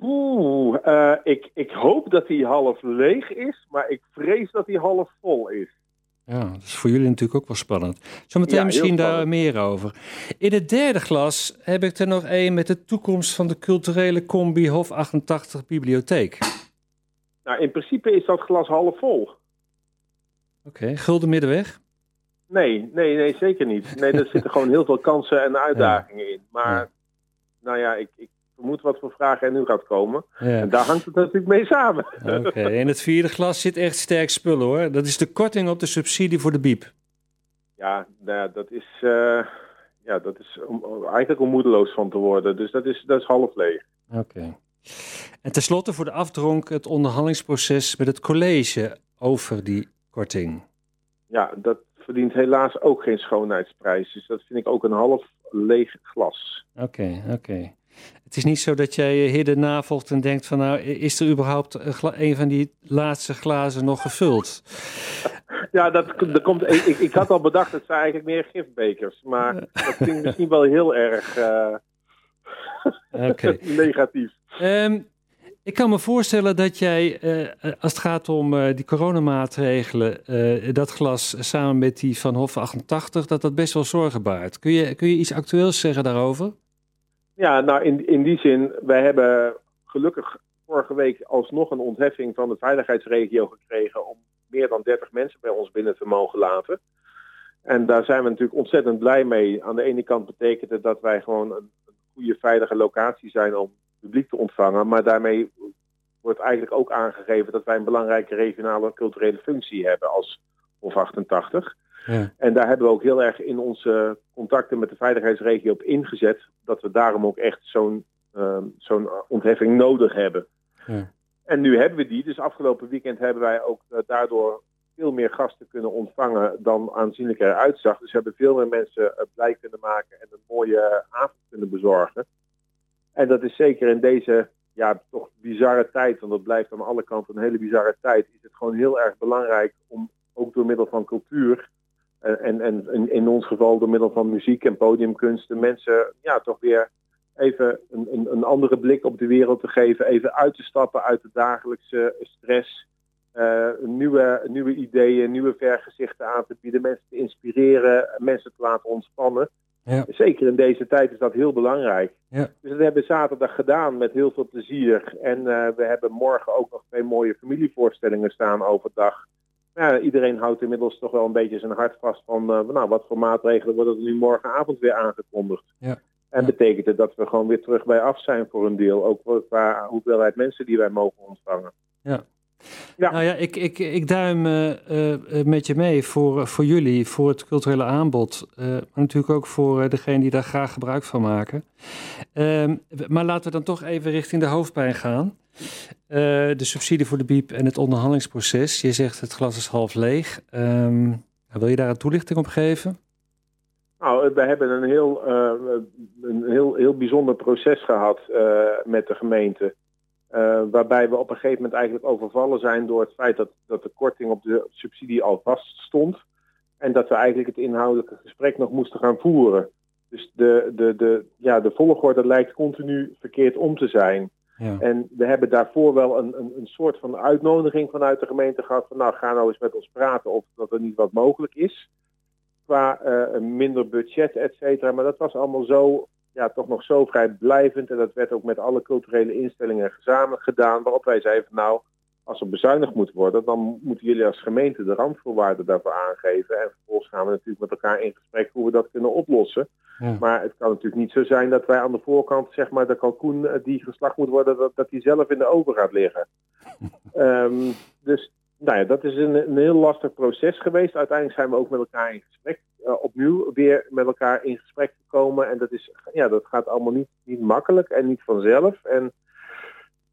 Oeh, eh, ik, ik hoop dat hij half leeg is, maar ik vrees dat hij half vol is. Ja, dat is voor jullie natuurlijk ook wel spannend. Zometeen Ja, misschien daar meer over. In het derde glas heb ik er nog één met de toekomst van de culturele combi Hof 88 Bibliotheek. Nou, in principe is dat glas half vol. Oké, gulden middenweg. Nee, nee, nee, zeker niet. Nee, er zitten gewoon heel veel kansen en uitdagingen in. Maar, nou ja, ik, ik vermoed wat voor vragen er nu gaat komen. Ja. En daar hangt het natuurlijk mee samen. Oké, in het vierde glas zit echt sterk spullen hoor. Dat is de korting op de subsidie voor de biep. Ja, nou dat is, eh, ja, dat is om, eigenlijk om moedeloos van te worden. Dus dat is, dat is half leeg. Oké. En tenslotte voor de afdronk het onderhandelingsproces met het college over die korting. Ja, dat verdient helaas ook geen schoonheidsprijs. Dus dat vind ik ook een half leeg glas. Oké, oké. Het is niet zo dat jij je hidden navolgt en denkt van nou, is er überhaupt een, gla- een van die laatste glazen nog gevuld? Ja, dat, dat komt, ik, ik- had al bedacht, het zijn eigenlijk meer gifbekers. Maar dat klinkt misschien wel heel erg eh, negatief. Ehm, ik kan me voorstellen dat jij, eh, als het gaat om eh, die coronamaatregelen, eh, dat glas samen met die van Hof 88, dat dat best wel zorgen baart. Kun je, kun je iets actueels zeggen daarover? Ja, nou in, in die zin, wij hebben gelukkig vorige week alsnog een ontheffing van de veiligheidsregio gekregen om meer dan 30 mensen bij ons binnen te mogen laten. En daar zijn we natuurlijk ontzettend blij mee. Aan de ene kant betekent het dat wij gewoon een, een goede, veilige locatie zijn om publiek te ontvangen. Maar daarmee wordt eigenlijk ook aangegeven dat wij een belangrijke regionale culturele functie hebben als Hof 88. Ja. En daar hebben we ook heel erg in onze contacten met de veiligheidsregio op ingezet. Dat we daarom ook echt zo'n ehm, zo'n ontheffing nodig hebben. Ja. En nu hebben we die. Dus afgelopen weekend hebben wij ook eh, daardoor veel meer gasten kunnen ontvangen dan aanzienlijk eruit zag. Dus we hebben veel meer mensen eh, blij kunnen maken en een mooie avond kunnen bezorgen. En dat is zeker in deze ja, toch bizarre tijd, want dat blijft aan alle kanten een hele bizarre tijd, is het gewoon heel erg belangrijk om ook door middel van cultuur en, en, en in, ons geval door middel van muziek en podiumkunst de mensen ja, toch weer even een, een, een andere blik op de wereld te geven, even uit te stappen uit de dagelijkse stress, eh, nieuwe, nieuwe ideeën, nieuwe vergezichten aan te bieden, mensen te inspireren, mensen te laten ontspannen. Ja. Zeker in deze tijd is dat heel belangrijk. Ja. Dus dat hebben we zaterdag gedaan met heel veel plezier. En eh, we hebben morgen ook nog twee mooie familievoorstellingen staan overdag. Ja, iedereen houdt inmiddels toch wel een beetje zijn hart vast van eh, nou, wat voor maatregelen worden er nu morgenavond weer aangekondigd. Ja. En Ja. betekent het dat we gewoon weer terug bij af zijn voor een deel, ook qua hoeveelheid mensen die wij mogen ontvangen. Ja. Ja. Nou ja, ik, ik, ik duim eh, met je mee voor, voor jullie, voor het culturele aanbod. maar natuurlijk ook voor degene die daar graag gebruik van maken. Ehm, maar laten we dan toch even richting de hoofdpijn gaan. De subsidie voor de biep en het onderhandelingsproces. Je zegt het glas is half leeg. Ehm, wil je daar een toelichting op geven? Nou, we hebben een heel, een heel, heel bijzonder proces gehad eh, met de gemeente. Eh, waarbij we op een gegeven moment eigenlijk overvallen zijn door het feit dat, dat de korting op de subsidie al vast stond. En dat we eigenlijk het inhoudelijke gesprek nog moesten gaan voeren. Dus de, de, de, ja, de volgorde lijkt continu verkeerd om te zijn. Ja. En we hebben daarvoor wel een, een, een soort van uitnodiging vanuit de gemeente gehad. Van nou, ga nou eens met ons praten of dat er niet wat mogelijk is. Qua eh, een minder budget, et cetera. Maar dat was allemaal zo, ja, toch nog zo vrijblijvend. En dat werd ook met alle culturele instellingen gezamenlijk gedaan. Waarop wij zeiden van nou, als er bezuinigd moet worden, dan moeten jullie als gemeente de randvoorwaarden daarvoor aangeven. En vervolgens gaan we natuurlijk met elkaar in gesprek hoe we dat kunnen oplossen. Ja. Maar het kan natuurlijk niet zo zijn dat wij aan de voorkant, zeg maar, de kalkoen eh, die geslacht moet worden, dat, dat die zelf in de oven gaat liggen. Ehm, dus nou ja, dat is een, een heel lastig proces geweest. Uiteindelijk zijn we ook met elkaar in gesprek, eh, opnieuw weer met elkaar in gesprek gekomen. En dat, is, ja, dat gaat allemaal niet, niet makkelijk en niet vanzelf. En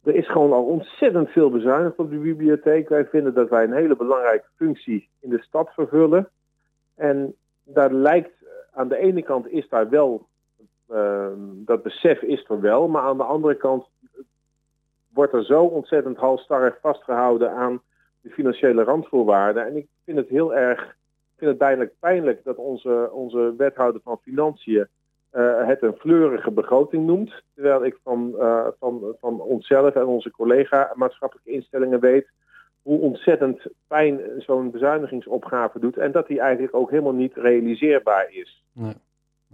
er is gewoon al ontzettend veel bezuinigd op de bibliotheek. Wij vinden dat wij een hele belangrijke functie in de stad vervullen. En daar lijkt, aan de ene kant is daar wel, ehm, dat besef is er wel, maar aan de andere kant wordt er zo ontzettend halstarrig vastgehouden aan de financiële randvoorwaarden. En ik vind het heel erg, ik vind het bijna pijnlijk dat onze, onze wethouder van Financiën eh, het een fleurige begroting noemt. Terwijl ik van, eh, van, van onszelf en onze collega maatschappelijke instellingen weet hoe ontzettend pijn zo'n bezuinigingsopgave doet. En dat die eigenlijk ook helemaal niet realiseerbaar is. Nee.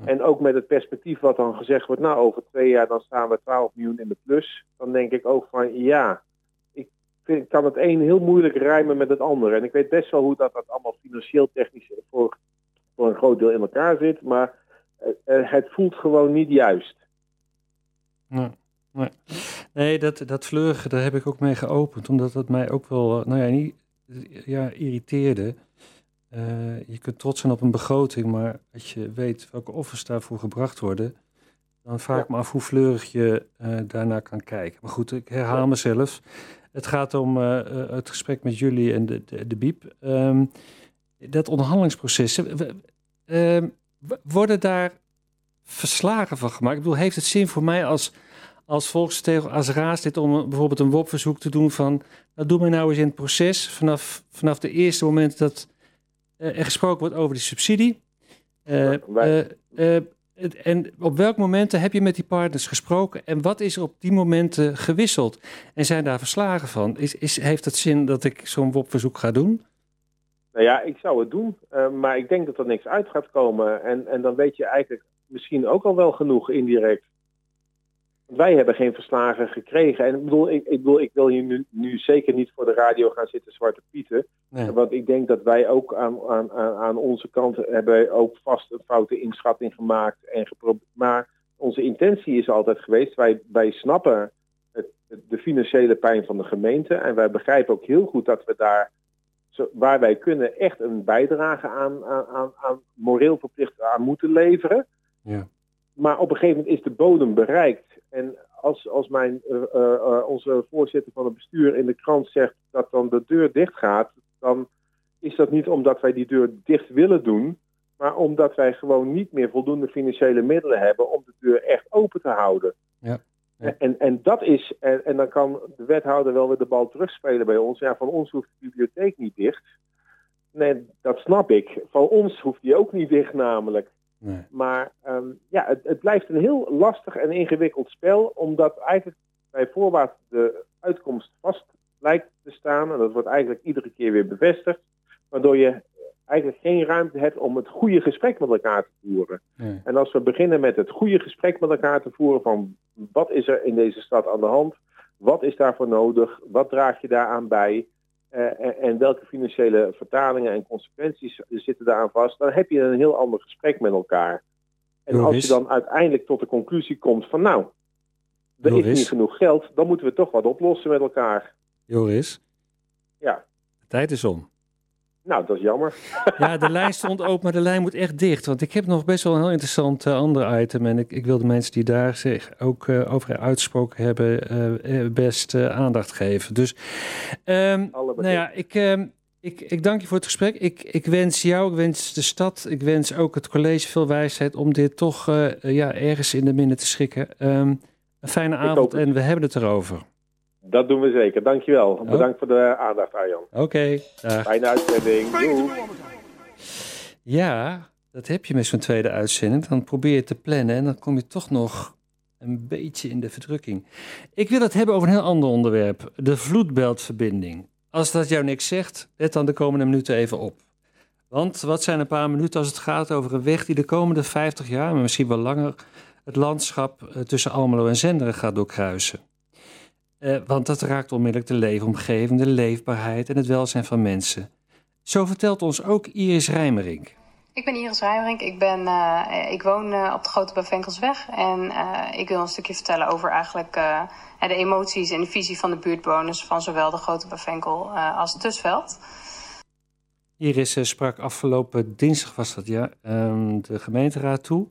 En ook met het perspectief wat dan gezegd wordt, nou over twee jaar dan staan we 12 miljoen in de plus. Dan denk ik ook van ja, kan het een heel moeilijk rijmen met het andere. En ik weet best wel hoe dat, dat allemaal financieel technisch voor, voor een groot deel in elkaar zit. Maar eh, eh, het voelt gewoon niet juist. Nee, dat, dat fleurige, daar heb ik ook mee geopend. Omdat dat mij ook wel, eh, nou ja, niet, ja irriteerde. Je kunt trots zijn op een begroting, maar als je weet welke offers daarvoor gebracht worden, dan vraag ik me af hoe fleurig je eh daarnaar kan kijken. Maar goed, ik herhaal mezelf. Het gaat om eh, eh, het gesprek met jullie en de, de, de BIEB. Ehm, dat onderhandelingsproces, ehm, worden daar verslagen van gemaakt? Ik bedoel, heeft het zin voor mij als, als volksvertegenwoordiger, als raadslid om bijvoorbeeld een WOP-verzoek te doen van, nou doe mij nou eens in het proces vanaf, vanaf de eerste moment dat er gesproken wordt over die subsidie. En op welke momenten heb je met die partners gesproken en wat is er op die momenten gewisseld? En zijn daar verslagen van? Is, is, heeft het zin dat ik zo'n WOP-verzoek ga doen? Nou ja, ik zou het doen, eh, maar ik denk dat er niks uit gaat komen. En, en dan weet je eigenlijk misschien ook al wel genoeg indirect. Wij hebben geen verslagen gekregen. En ik bedoel, ik, ik, bedoel, ik wil hier nu, nu zeker niet voor de radio gaan zitten zwarte pieten. Nee. Want ik denk dat wij ook aan, aan, aan onze kant hebben ook vast een foute inschatting gemaakt. En gepro- maar onze intentie is altijd geweest, wij, wij snappen het, de financiële pijn van de gemeente. En wij begrijpen ook heel goed dat we daar waar wij kunnen echt een bijdrage aan, aan, aan, aan moreel verplicht aan moeten leveren. Ja. Maar op een gegeven moment is de bodem bereikt. En als, als mijn, eh, eh, eh, onze voorzitter van het bestuur in de krant zegt dat dan de deur dicht gaat, dan is dat niet omdat wij die deur dicht willen doen, maar omdat wij gewoon niet meer voldoende financiële middelen hebben om de deur echt open te houden. Ja. Ja. En, en dat is, en, en dan kan de wethouder wel weer de bal terugspelen bij ons. Ja, van ons hoeft de bibliotheek niet dicht. Nee, dat snap ik. Van ons hoeft die ook niet dicht namelijk. Nee. Maar ehm, ja, het, het blijft een heel lastig en ingewikkeld spel, omdat eigenlijk bij voorbaat de uitkomst vast lijkt te staan. En dat wordt eigenlijk iedere keer weer bevestigd. Waardoor je eigenlijk geen ruimte hebt om het goede gesprek met elkaar te voeren. Nee. En als we beginnen met het goede gesprek met elkaar te voeren van wat is er in deze stad aan de hand? Wat is daarvoor nodig? Wat draag je daaraan bij? Eh, en, welke financiële vertalingen en consequenties zitten daaraan vast? Dan heb je een heel ander gesprek met elkaar. En als je dan uiteindelijk tot de conclusie komt van nou, er is niet genoeg geld, dan moeten we toch wat oplossen met elkaar. Joris, Ja, de tijd is om. Nou, dat is jammer. Ja, de lijn stond open, maar de lijn moet echt dicht. Want ik heb nog best wel een heel interessant eh, ander item. En ik, ik wil de mensen die daar zich ook eh, over uitgesproken hebben, eh, best aandacht geven. Dus, Alle nou ja, ik, ehm, ik, ik dank je voor het gesprek. Ik, ik wens jou, ik wens de stad, ik wens ook het college veel wijsheid om dit toch ja, ergens in de midden te schikken. Ehm, een fijne avond en we hebben het erover. Dat doen we zeker. Dankjewel. Bedankt voor de aandacht, Arjan. Oké. Fijne uitzending. Doei. Ja, dat heb je met zo'n tweede uitzending. Dan probeer je te plannen en dan kom je toch nog een beetje in de verdrukking. Ik wil het hebben over een heel ander onderwerp. De vloedbeltverbinding. Als dat jou niks zegt, let dan de komende minuten even op. Want wat zijn een paar minuten als het gaat over een weg die de komende 50 jaar, maar misschien wel langer, het landschap eh, tussen Almelo en Zenderen gaat doorkruisen. Eh, want dat raakt onmiddellijk de leefomgeving, de leefbaarheid en het welzijn van mensen. Zo vertelt ons ook Iris Rijmerink. Ik ben Iris Rijmerink. Ik, ben, eh, ik woon eh, op de Grote Bavenkelsweg. En ik wil een stukje vertellen over eigenlijk de emoties en de visie van de buurtbewoners van zowel de Grote Bavenkel als het Tusveld. Iris sprak afgelopen dinsdag, was dat ja, ehm, de gemeenteraad toe.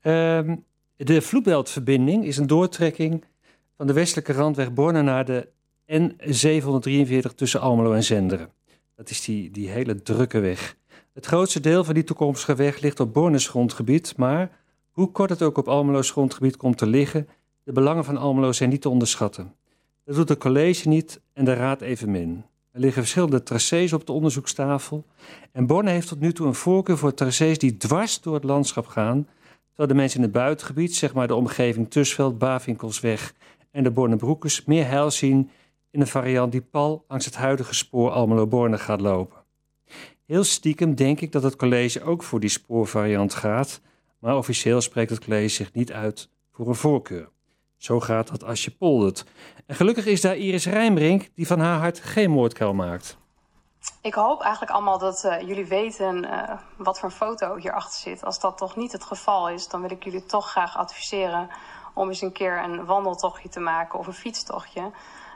Ehm, de vloedbeltverbinding is een doortrekking van de westelijke randweg Borne naar de N743 tussen Almelo en Zenderen. Dat is die, die hele drukke weg. Het grootste deel van die toekomstige weg ligt op Bornes grondgebied, maar hoe kort het ook op Almelo's grondgebied komt te liggen, de belangen van Almelo zijn niet te onderschatten. Dat doet het college niet en de raad evenmin. Er liggen verschillende tracés op de onderzoekstafel. En Borne heeft tot nu toe een voorkeur voor tracés die dwars door het landschap gaan. Terwijl de mensen in het buitengebied, zeg maar de omgeving Tusveld, Bavinkelsweg en de Bornebroekers, meer heil zien in een variant die pal langs het huidige spoor Almelo-Borne gaat lopen. Heel stiekem denk ik dat het college ook voor die spoorvariant gaat, maar officieel spreekt het college zich niet uit voor een voorkeur. Zo gaat dat als je poldert. En gelukkig is daar Iris Rijmrink, die van haar hart geen moordkuil maakt. Ik hoop eigenlijk allemaal dat eh, jullie weten eh, wat voor foto hierachter zit. Als dat toch niet het geval is, dan wil ik jullie toch graag adviseren om eens een keer een wandeltochtje te maken of een fietstochtje.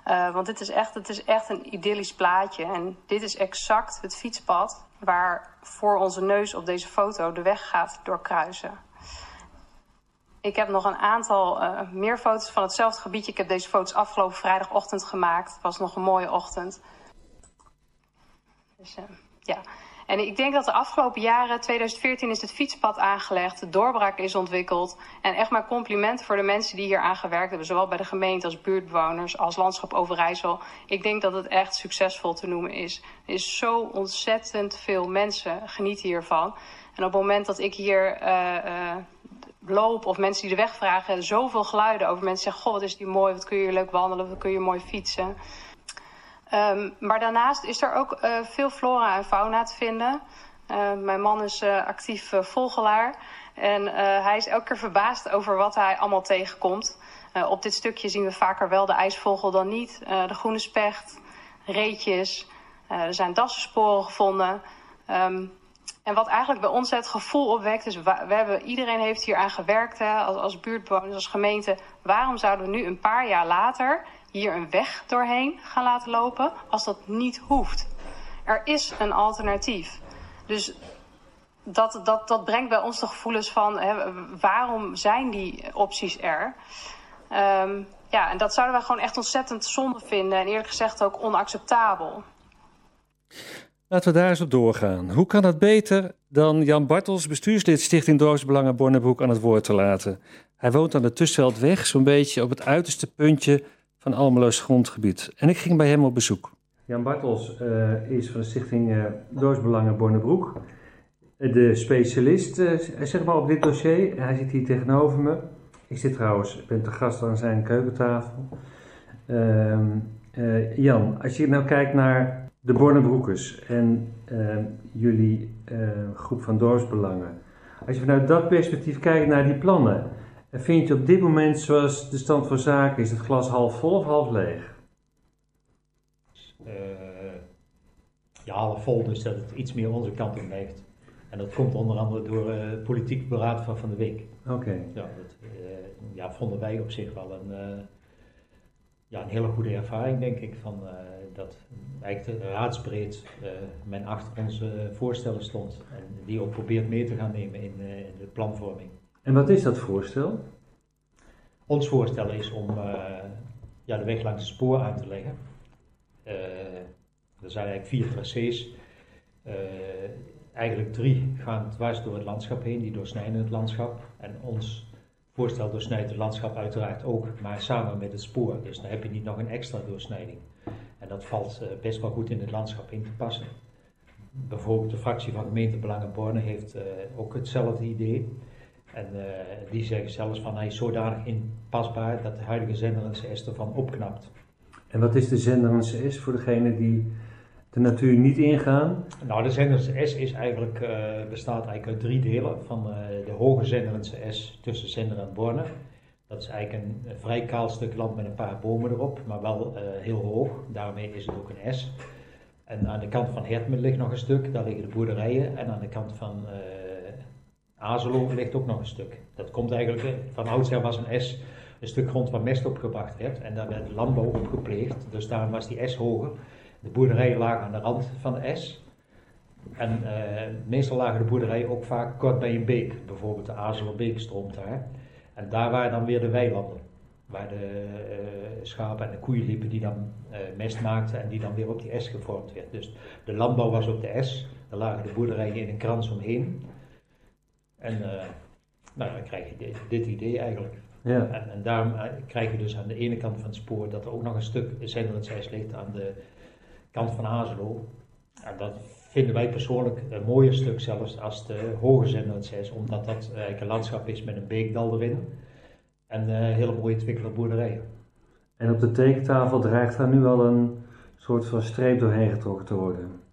Eh, want dit is, echt, het is echt een idyllisch plaatje. En dit is exact het fietspad waar voor onze neus op deze foto de weg gaat doorkruisen. Ik heb nog een aantal eh, meer foto's van hetzelfde gebiedje. Ik heb deze foto's afgelopen vrijdagochtend gemaakt. Het was nog een mooie ochtend. Dus, eh, ja. En ik denk dat de afgelopen jaren, 2014 is het fietspad aangelegd, de doorbraak is ontwikkeld. En echt maar complimenten voor de mensen die hier aan gewerkt hebben, zowel bij de gemeente als buurtbewoners, als Landschap Overijssel. Ik denk dat het echt succesvol te noemen is. Er is zo ontzettend veel mensen genieten hiervan. En op het moment dat ik hier eh, eh, loop of mensen die de weg vragen, zoveel geluiden over mensen zeggen: Goh, wat is die mooi, wat kun je hier leuk wandelen, wat kun je mooi fietsen. Um, maar daarnaast is er ook uh, veel flora en fauna te vinden. Uh, mijn man is uh, actief vogelaar. En hij is elke keer verbaasd over wat hij allemaal tegenkomt. op dit stukje zien we vaker wel de ijsvogel dan niet. de groene specht, reetjes. er zijn dassensporen gevonden. Um, en wat eigenlijk bij ons het gevoel opwekt, is we hebben, iedereen heeft hier aan gewerkt hè, als, als buurtbewoners, als gemeente. Waarom zouden we nu een paar jaar later hier een weg doorheen gaan laten lopen als dat niet hoeft? Er is een alternatief. Dus dat, dat, dat brengt bij ons de gevoelens van hè, waarom zijn die opties er? Um, ja, en dat zouden wij gewoon echt ontzettend zonde vinden en eerlijk gezegd ook onacceptabel. Laten we daar eens op doorgaan. Hoe kan het beter dan Jan Bartels, bestuurslid Stichting Dorpsbelangen Bonnebroek, aan het woord te laten? Hij woont aan de Tussenveldweg, zo'n beetje op het uiterste puntje van Almeloos grondgebied. En ik ging bij hem op bezoek. Jan Bartels uh, is van de Stichting uh, Dorpsbelangen Bonnebroek. De specialist, uh, zeg maar, op dit dossier. Hij zit hier tegenover me. Ik zit trouwens, ik ben te gast aan zijn keukentafel. Ehm, Jan, als je nou kijkt naar de Bornebroekers en uh, jullie groep van dorpsbelangen. Als je vanuit dat perspectief kijkt naar die plannen, vind je op dit moment, zoals de stand van zaken is, het glas half vol of half leeg? Uh, ja, half vol, dus dat het iets meer onze kant op ligt. En dat komt onder andere door het politiek beraad van Van de Week. Oké. Okay. Ja, dat ja, vonden wij op zich wel een, ja, een hele goede ervaring, denk ik, van dat eigenlijk raadsbreed uh, men achter onze voorstellen stond. En die ook probeert mee te gaan nemen in, uh, in de planvorming. En wat is dat voorstel? Ons voorstel is om uh, ja, de weg langs het spoor aan te leggen. er zijn eigenlijk vier tracés. eigenlijk drie gaan dwars door het landschap heen, die doorsnijden het landschap. En ons voorstel doorsnijdt het landschap uiteraard ook, maar samen met het spoor. Dus dan heb je niet nog een extra doorsnijding. En dat valt best wel goed in het landschap in te passen. Bijvoorbeeld de fractie van gemeentebelangen Borne heeft ook hetzelfde idee. En uh, die zeggen zelfs van hij is zodanig inpasbaar dat de huidige Zenderlandse S ervan opknapt. En wat is de Zenderlandse S voor degene die de natuur niet ingaan? Nou, de Zenderlandse S is eigenlijk, bestaat eigenlijk uit drie delen. Van de hoge Zenderlandse S tussen Zender en Borne. Dat is eigenlijk een, vrij kaal stuk land met een paar bomen erop, maar wel heel hoog. Daarmee is het ook een S. En aan de kant van Hertmen ligt nog een stuk, daar liggen de boerderijen. En aan de kant van Azelo ligt ook nog een stuk. Dat komt eigenlijk, van oudsher was een S een stuk grond waar mest opgebracht werd. En daar werd landbouw op gepleegd, dus daarom was die S hoger. De boerderijen lagen aan de rand van de S. En uh, meestal lagen de boerderijen ook vaak kort bij een beek. Bijvoorbeeld de Azelerbeek stroomt daar. En daar waren dan weer de weilanden. Waar de uh, schapen en de koeien liepen die dan uh, mest maakten en die dan weer op die S gevormd werd. Dus de landbouw was op de S, daar lagen de boerderijen in een krans omheen. En uh, nou, dan krijg je dit, dit idee eigenlijk. Ja. En, en daarom krijg je dus aan de ene kant van het spoor dat er ook nog een stuk zenderend ligt aan de kant van Hazelo. En dat vinden wij persoonlijk een mooier stuk zelfs als de hoge zenderend omdat dat eigenlijk een landschap is met een beekdal erin en uh, hele mooie ontwikkelde boerderijen. En op de tekentafel dreigt daar nu al een soort van streep doorheen getrokken te worden.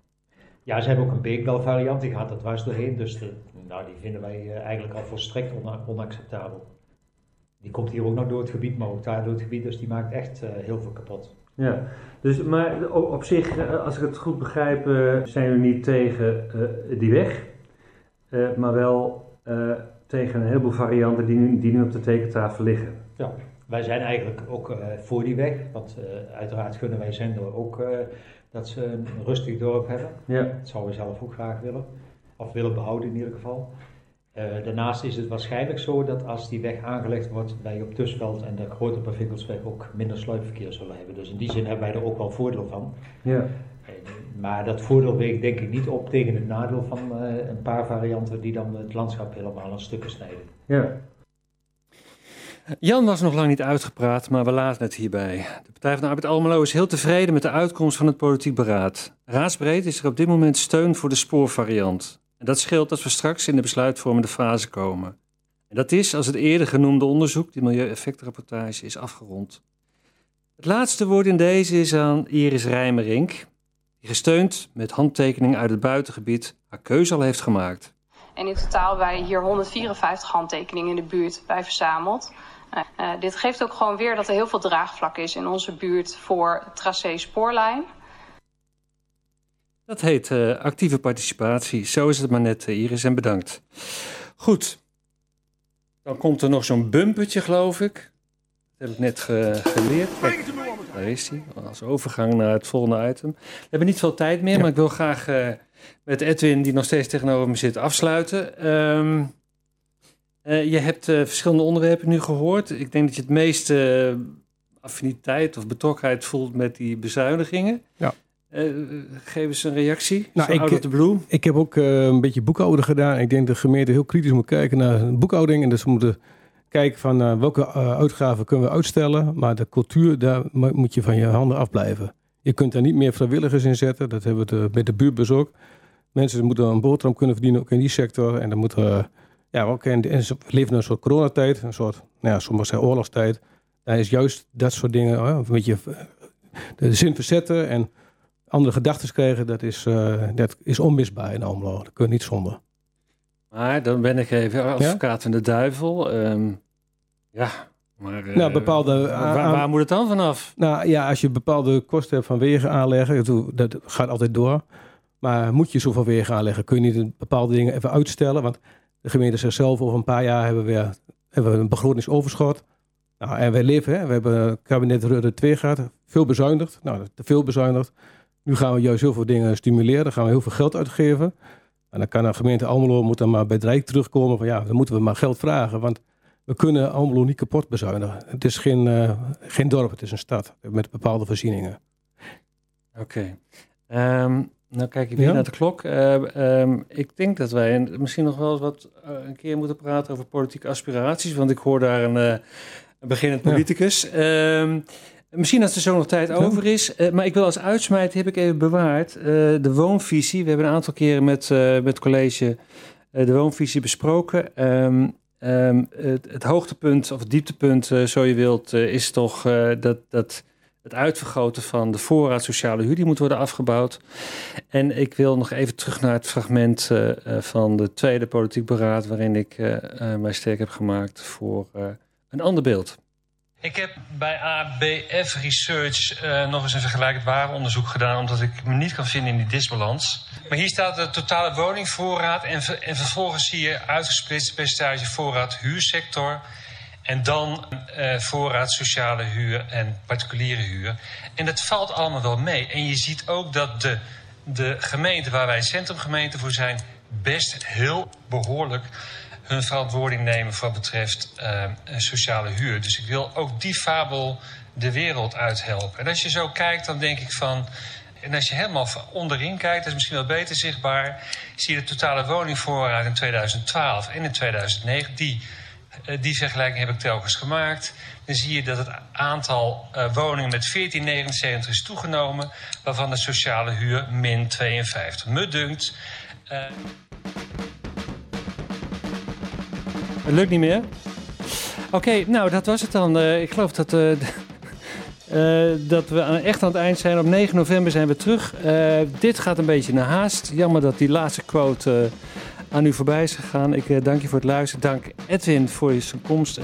Ja, ze hebben ook een beekdal variant, die gaat er dwars doorheen, dus de, nou, die vinden wij uh, eigenlijk al volstrekt on onacceptabel. Die komt hier ook nog door het gebied, maar ook daar door het gebied, dus die maakt echt uh, heel veel kapot. Ja, dus, maar op zich, als ik het goed begrijp, uh, zijn jullie niet tegen uh, die weg, maar wel tegen een heleboel varianten die nu, die nu op de tekentafel liggen. Ja, wij zijn eigenlijk ook eh, voor die weg. Want eh, uiteraard gunnen wij Zender ook eh, dat ze een rustig dorp hebben. Ja. Dat zouden we zelf ook graag willen. Of willen behouden in ieder geval. Eh, daarnaast is het waarschijnlijk zo dat als die weg aangelegd wordt, wij op Tusveld en de grote Pavinkelsweg ook minder sluipverkeer zullen hebben. Dus in die zin hebben wij er ook wel voordeel van. Ja. Maar dat voordeel weegt denk ik niet op tegen het nadeel van eh, een paar varianten die dan het landschap helemaal aan stukken snijden. Ja. Jan was nog lang niet uitgepraat, maar we laten het hierbij. De Partij van de Arbeid Almelo is heel tevreden met de uitkomst van het politiek beraad. Raadsbreed is er op dit moment steun voor de spoorvariant. En dat scheelt als we straks in de besluitvormende fase komen. En dat is als het eerder genoemde onderzoek, die milieueffectrapportage, is afgerond. Het laatste woord in deze is aan Iris Rijmerink, die gesteund met handtekeningen uit het buitengebied haar keuze al heeft gemaakt. En in totaal wij hier 154 handtekeningen in de buurt bij verzameld. Eh, eh, dit geeft ook gewoon weer dat er heel veel draagvlak is in onze buurt voor tracé spoorlijn. Dat heet eh, actieve participatie. Zo is het maar net, Iris, en bedankt. Goed. Dan komt er nog zo'n bumpertje, geloof ik. Dat heb ik net ge- geleerd. Daar is hij. Als overgang naar het volgende item. We hebben niet veel tijd meer, maar ik wil graag eh, met Edwin, die nog steeds tegenover me zit, afsluiten. Ehm, eh, je hebt eh, verschillende onderwerpen nu gehoord. Ik denk dat je het meeste affiniteit of betrokkenheid voelt met die bezuinigingen. Ja. Eh, geef eens een reactie. Nou, ik, out blue. ik heb ook een beetje boekhouden gedaan. Ik denk dat de gemeente heel kritisch moet kijken naar boekhouding. En dat ze moeten kijken van eh, welke eh, uitgaven kunnen we uitstellen. Maar de cultuur, daar mo- moet je van je handen afblijven. Je kunt daar niet meer vrijwilligers in zetten. Dat hebben we met de buurtbus. Mensen moeten een boterham kunnen verdienen, ook in die sector. En dan moeten we, ja, ook in, leven in een soort coronatijd. Een soort, nou ja, sommigen oorlogstijd. Daar is juist dat soort dingen, eh, een beetje eh, de zin verzetten en andere gedachten krijgen. Dat is, eh, dat is onmisbaar in Almelo. Dat kun je niet zonder. Maar dan ben ik even advocaat van de duivel. Ehm, ja, maar eh, Nou, bepaalde waar, moet het dan vanaf? Nou ja, als je bepaalde kosten hebt van wegen aanleggen, dat- gaat altijd door. Maar moet je zoveel wegen aanleggen, kun je niet bepaalde dingen even uitstellen. Want de gemeente zegt zelf, over een paar jaar hebben we, weer, hebben we een begrotingsoverschot. Nou, en wij leven, hè, we hebben kabinet Rutte 2 gehad, veel bezuinigd. Nou, te veel bezuinigd. Nu gaan we juist heel veel dingen stimuleren, dan gaan we heel veel geld uitgeven. En dan kan een gemeente Almelo moet dan maar bij het Rijk terugkomen van ja, dan moeten we maar geld vragen. Want we kunnen Almelo niet kapot bezuinigen. Het is geen, eh, geen dorp, het is een stad met bepaalde voorzieningen. Oké. Ehm, nou kijk ik weer Ja? naar de klok. Eh, ehm, ik denk dat wij misschien nog wel eens wat eh, een keer moeten praten over politieke aspiraties. Want ik hoor daar een, eh, een beginnend Ja. politicus. Misschien als er zo nog tijd over is. Eh, maar ik wil als uitsmijt, heb ik even bewaard, eh, de woonvisie. We hebben een aantal keren met, eh, met het college de woonvisie besproken. Ehm, ehm, het, het hoogtepunt of het dieptepunt, zo je wilt, is toch dat... dat het uitvergroten van de voorraad sociale huur, die moet worden afgebouwd. En ik wil nog even terug naar het fragment van de tweede politiek beraad, waarin ik mij sterk heb gemaakt voor een ander beeld. Ik heb bij ABF Research eh, nog eens een vergelijkend waaronderzoek gedaan, omdat ik me niet kan vinden in die disbalans. Maar hier staat de totale woningvoorraad en, en vervolgens zie je uitgesplitst percentage voorraad huursector. En dan eh, voorraad sociale huur en particuliere huur. En dat valt allemaal wel mee. En je ziet ook dat de, de gemeente waar wij centrumgemeente voor zijn, best heel behoorlijk hun verantwoording nemen voor wat betreft eh, sociale huur. Dus ik wil ook die fabel de wereld uithelpen. En als je zo kijkt, dan denk ik van. En als je helemaal onderin kijkt, dat is misschien wel beter zichtbaar. Zie je de totale woningvoorraad in 2012 en in 2009. Die, eh, die vergelijking heb ik telkens gemaakt. Dan zie je dat het aantal eh, woningen met 1479 is toegenomen. Waarvan de sociale huur min 52. Me dunkt. Het lukt niet meer. Oké, nou dat was het dan. Eh, ik geloof dat, eh, eh, dat we aan- echt aan het eind zijn. Op 9 november zijn we terug. Dit gaat een beetje naar haast. Jammer dat die laatste quote aan u voorbij is gegaan. Ik dank je voor het luisteren. Dank Edwin voor je komst.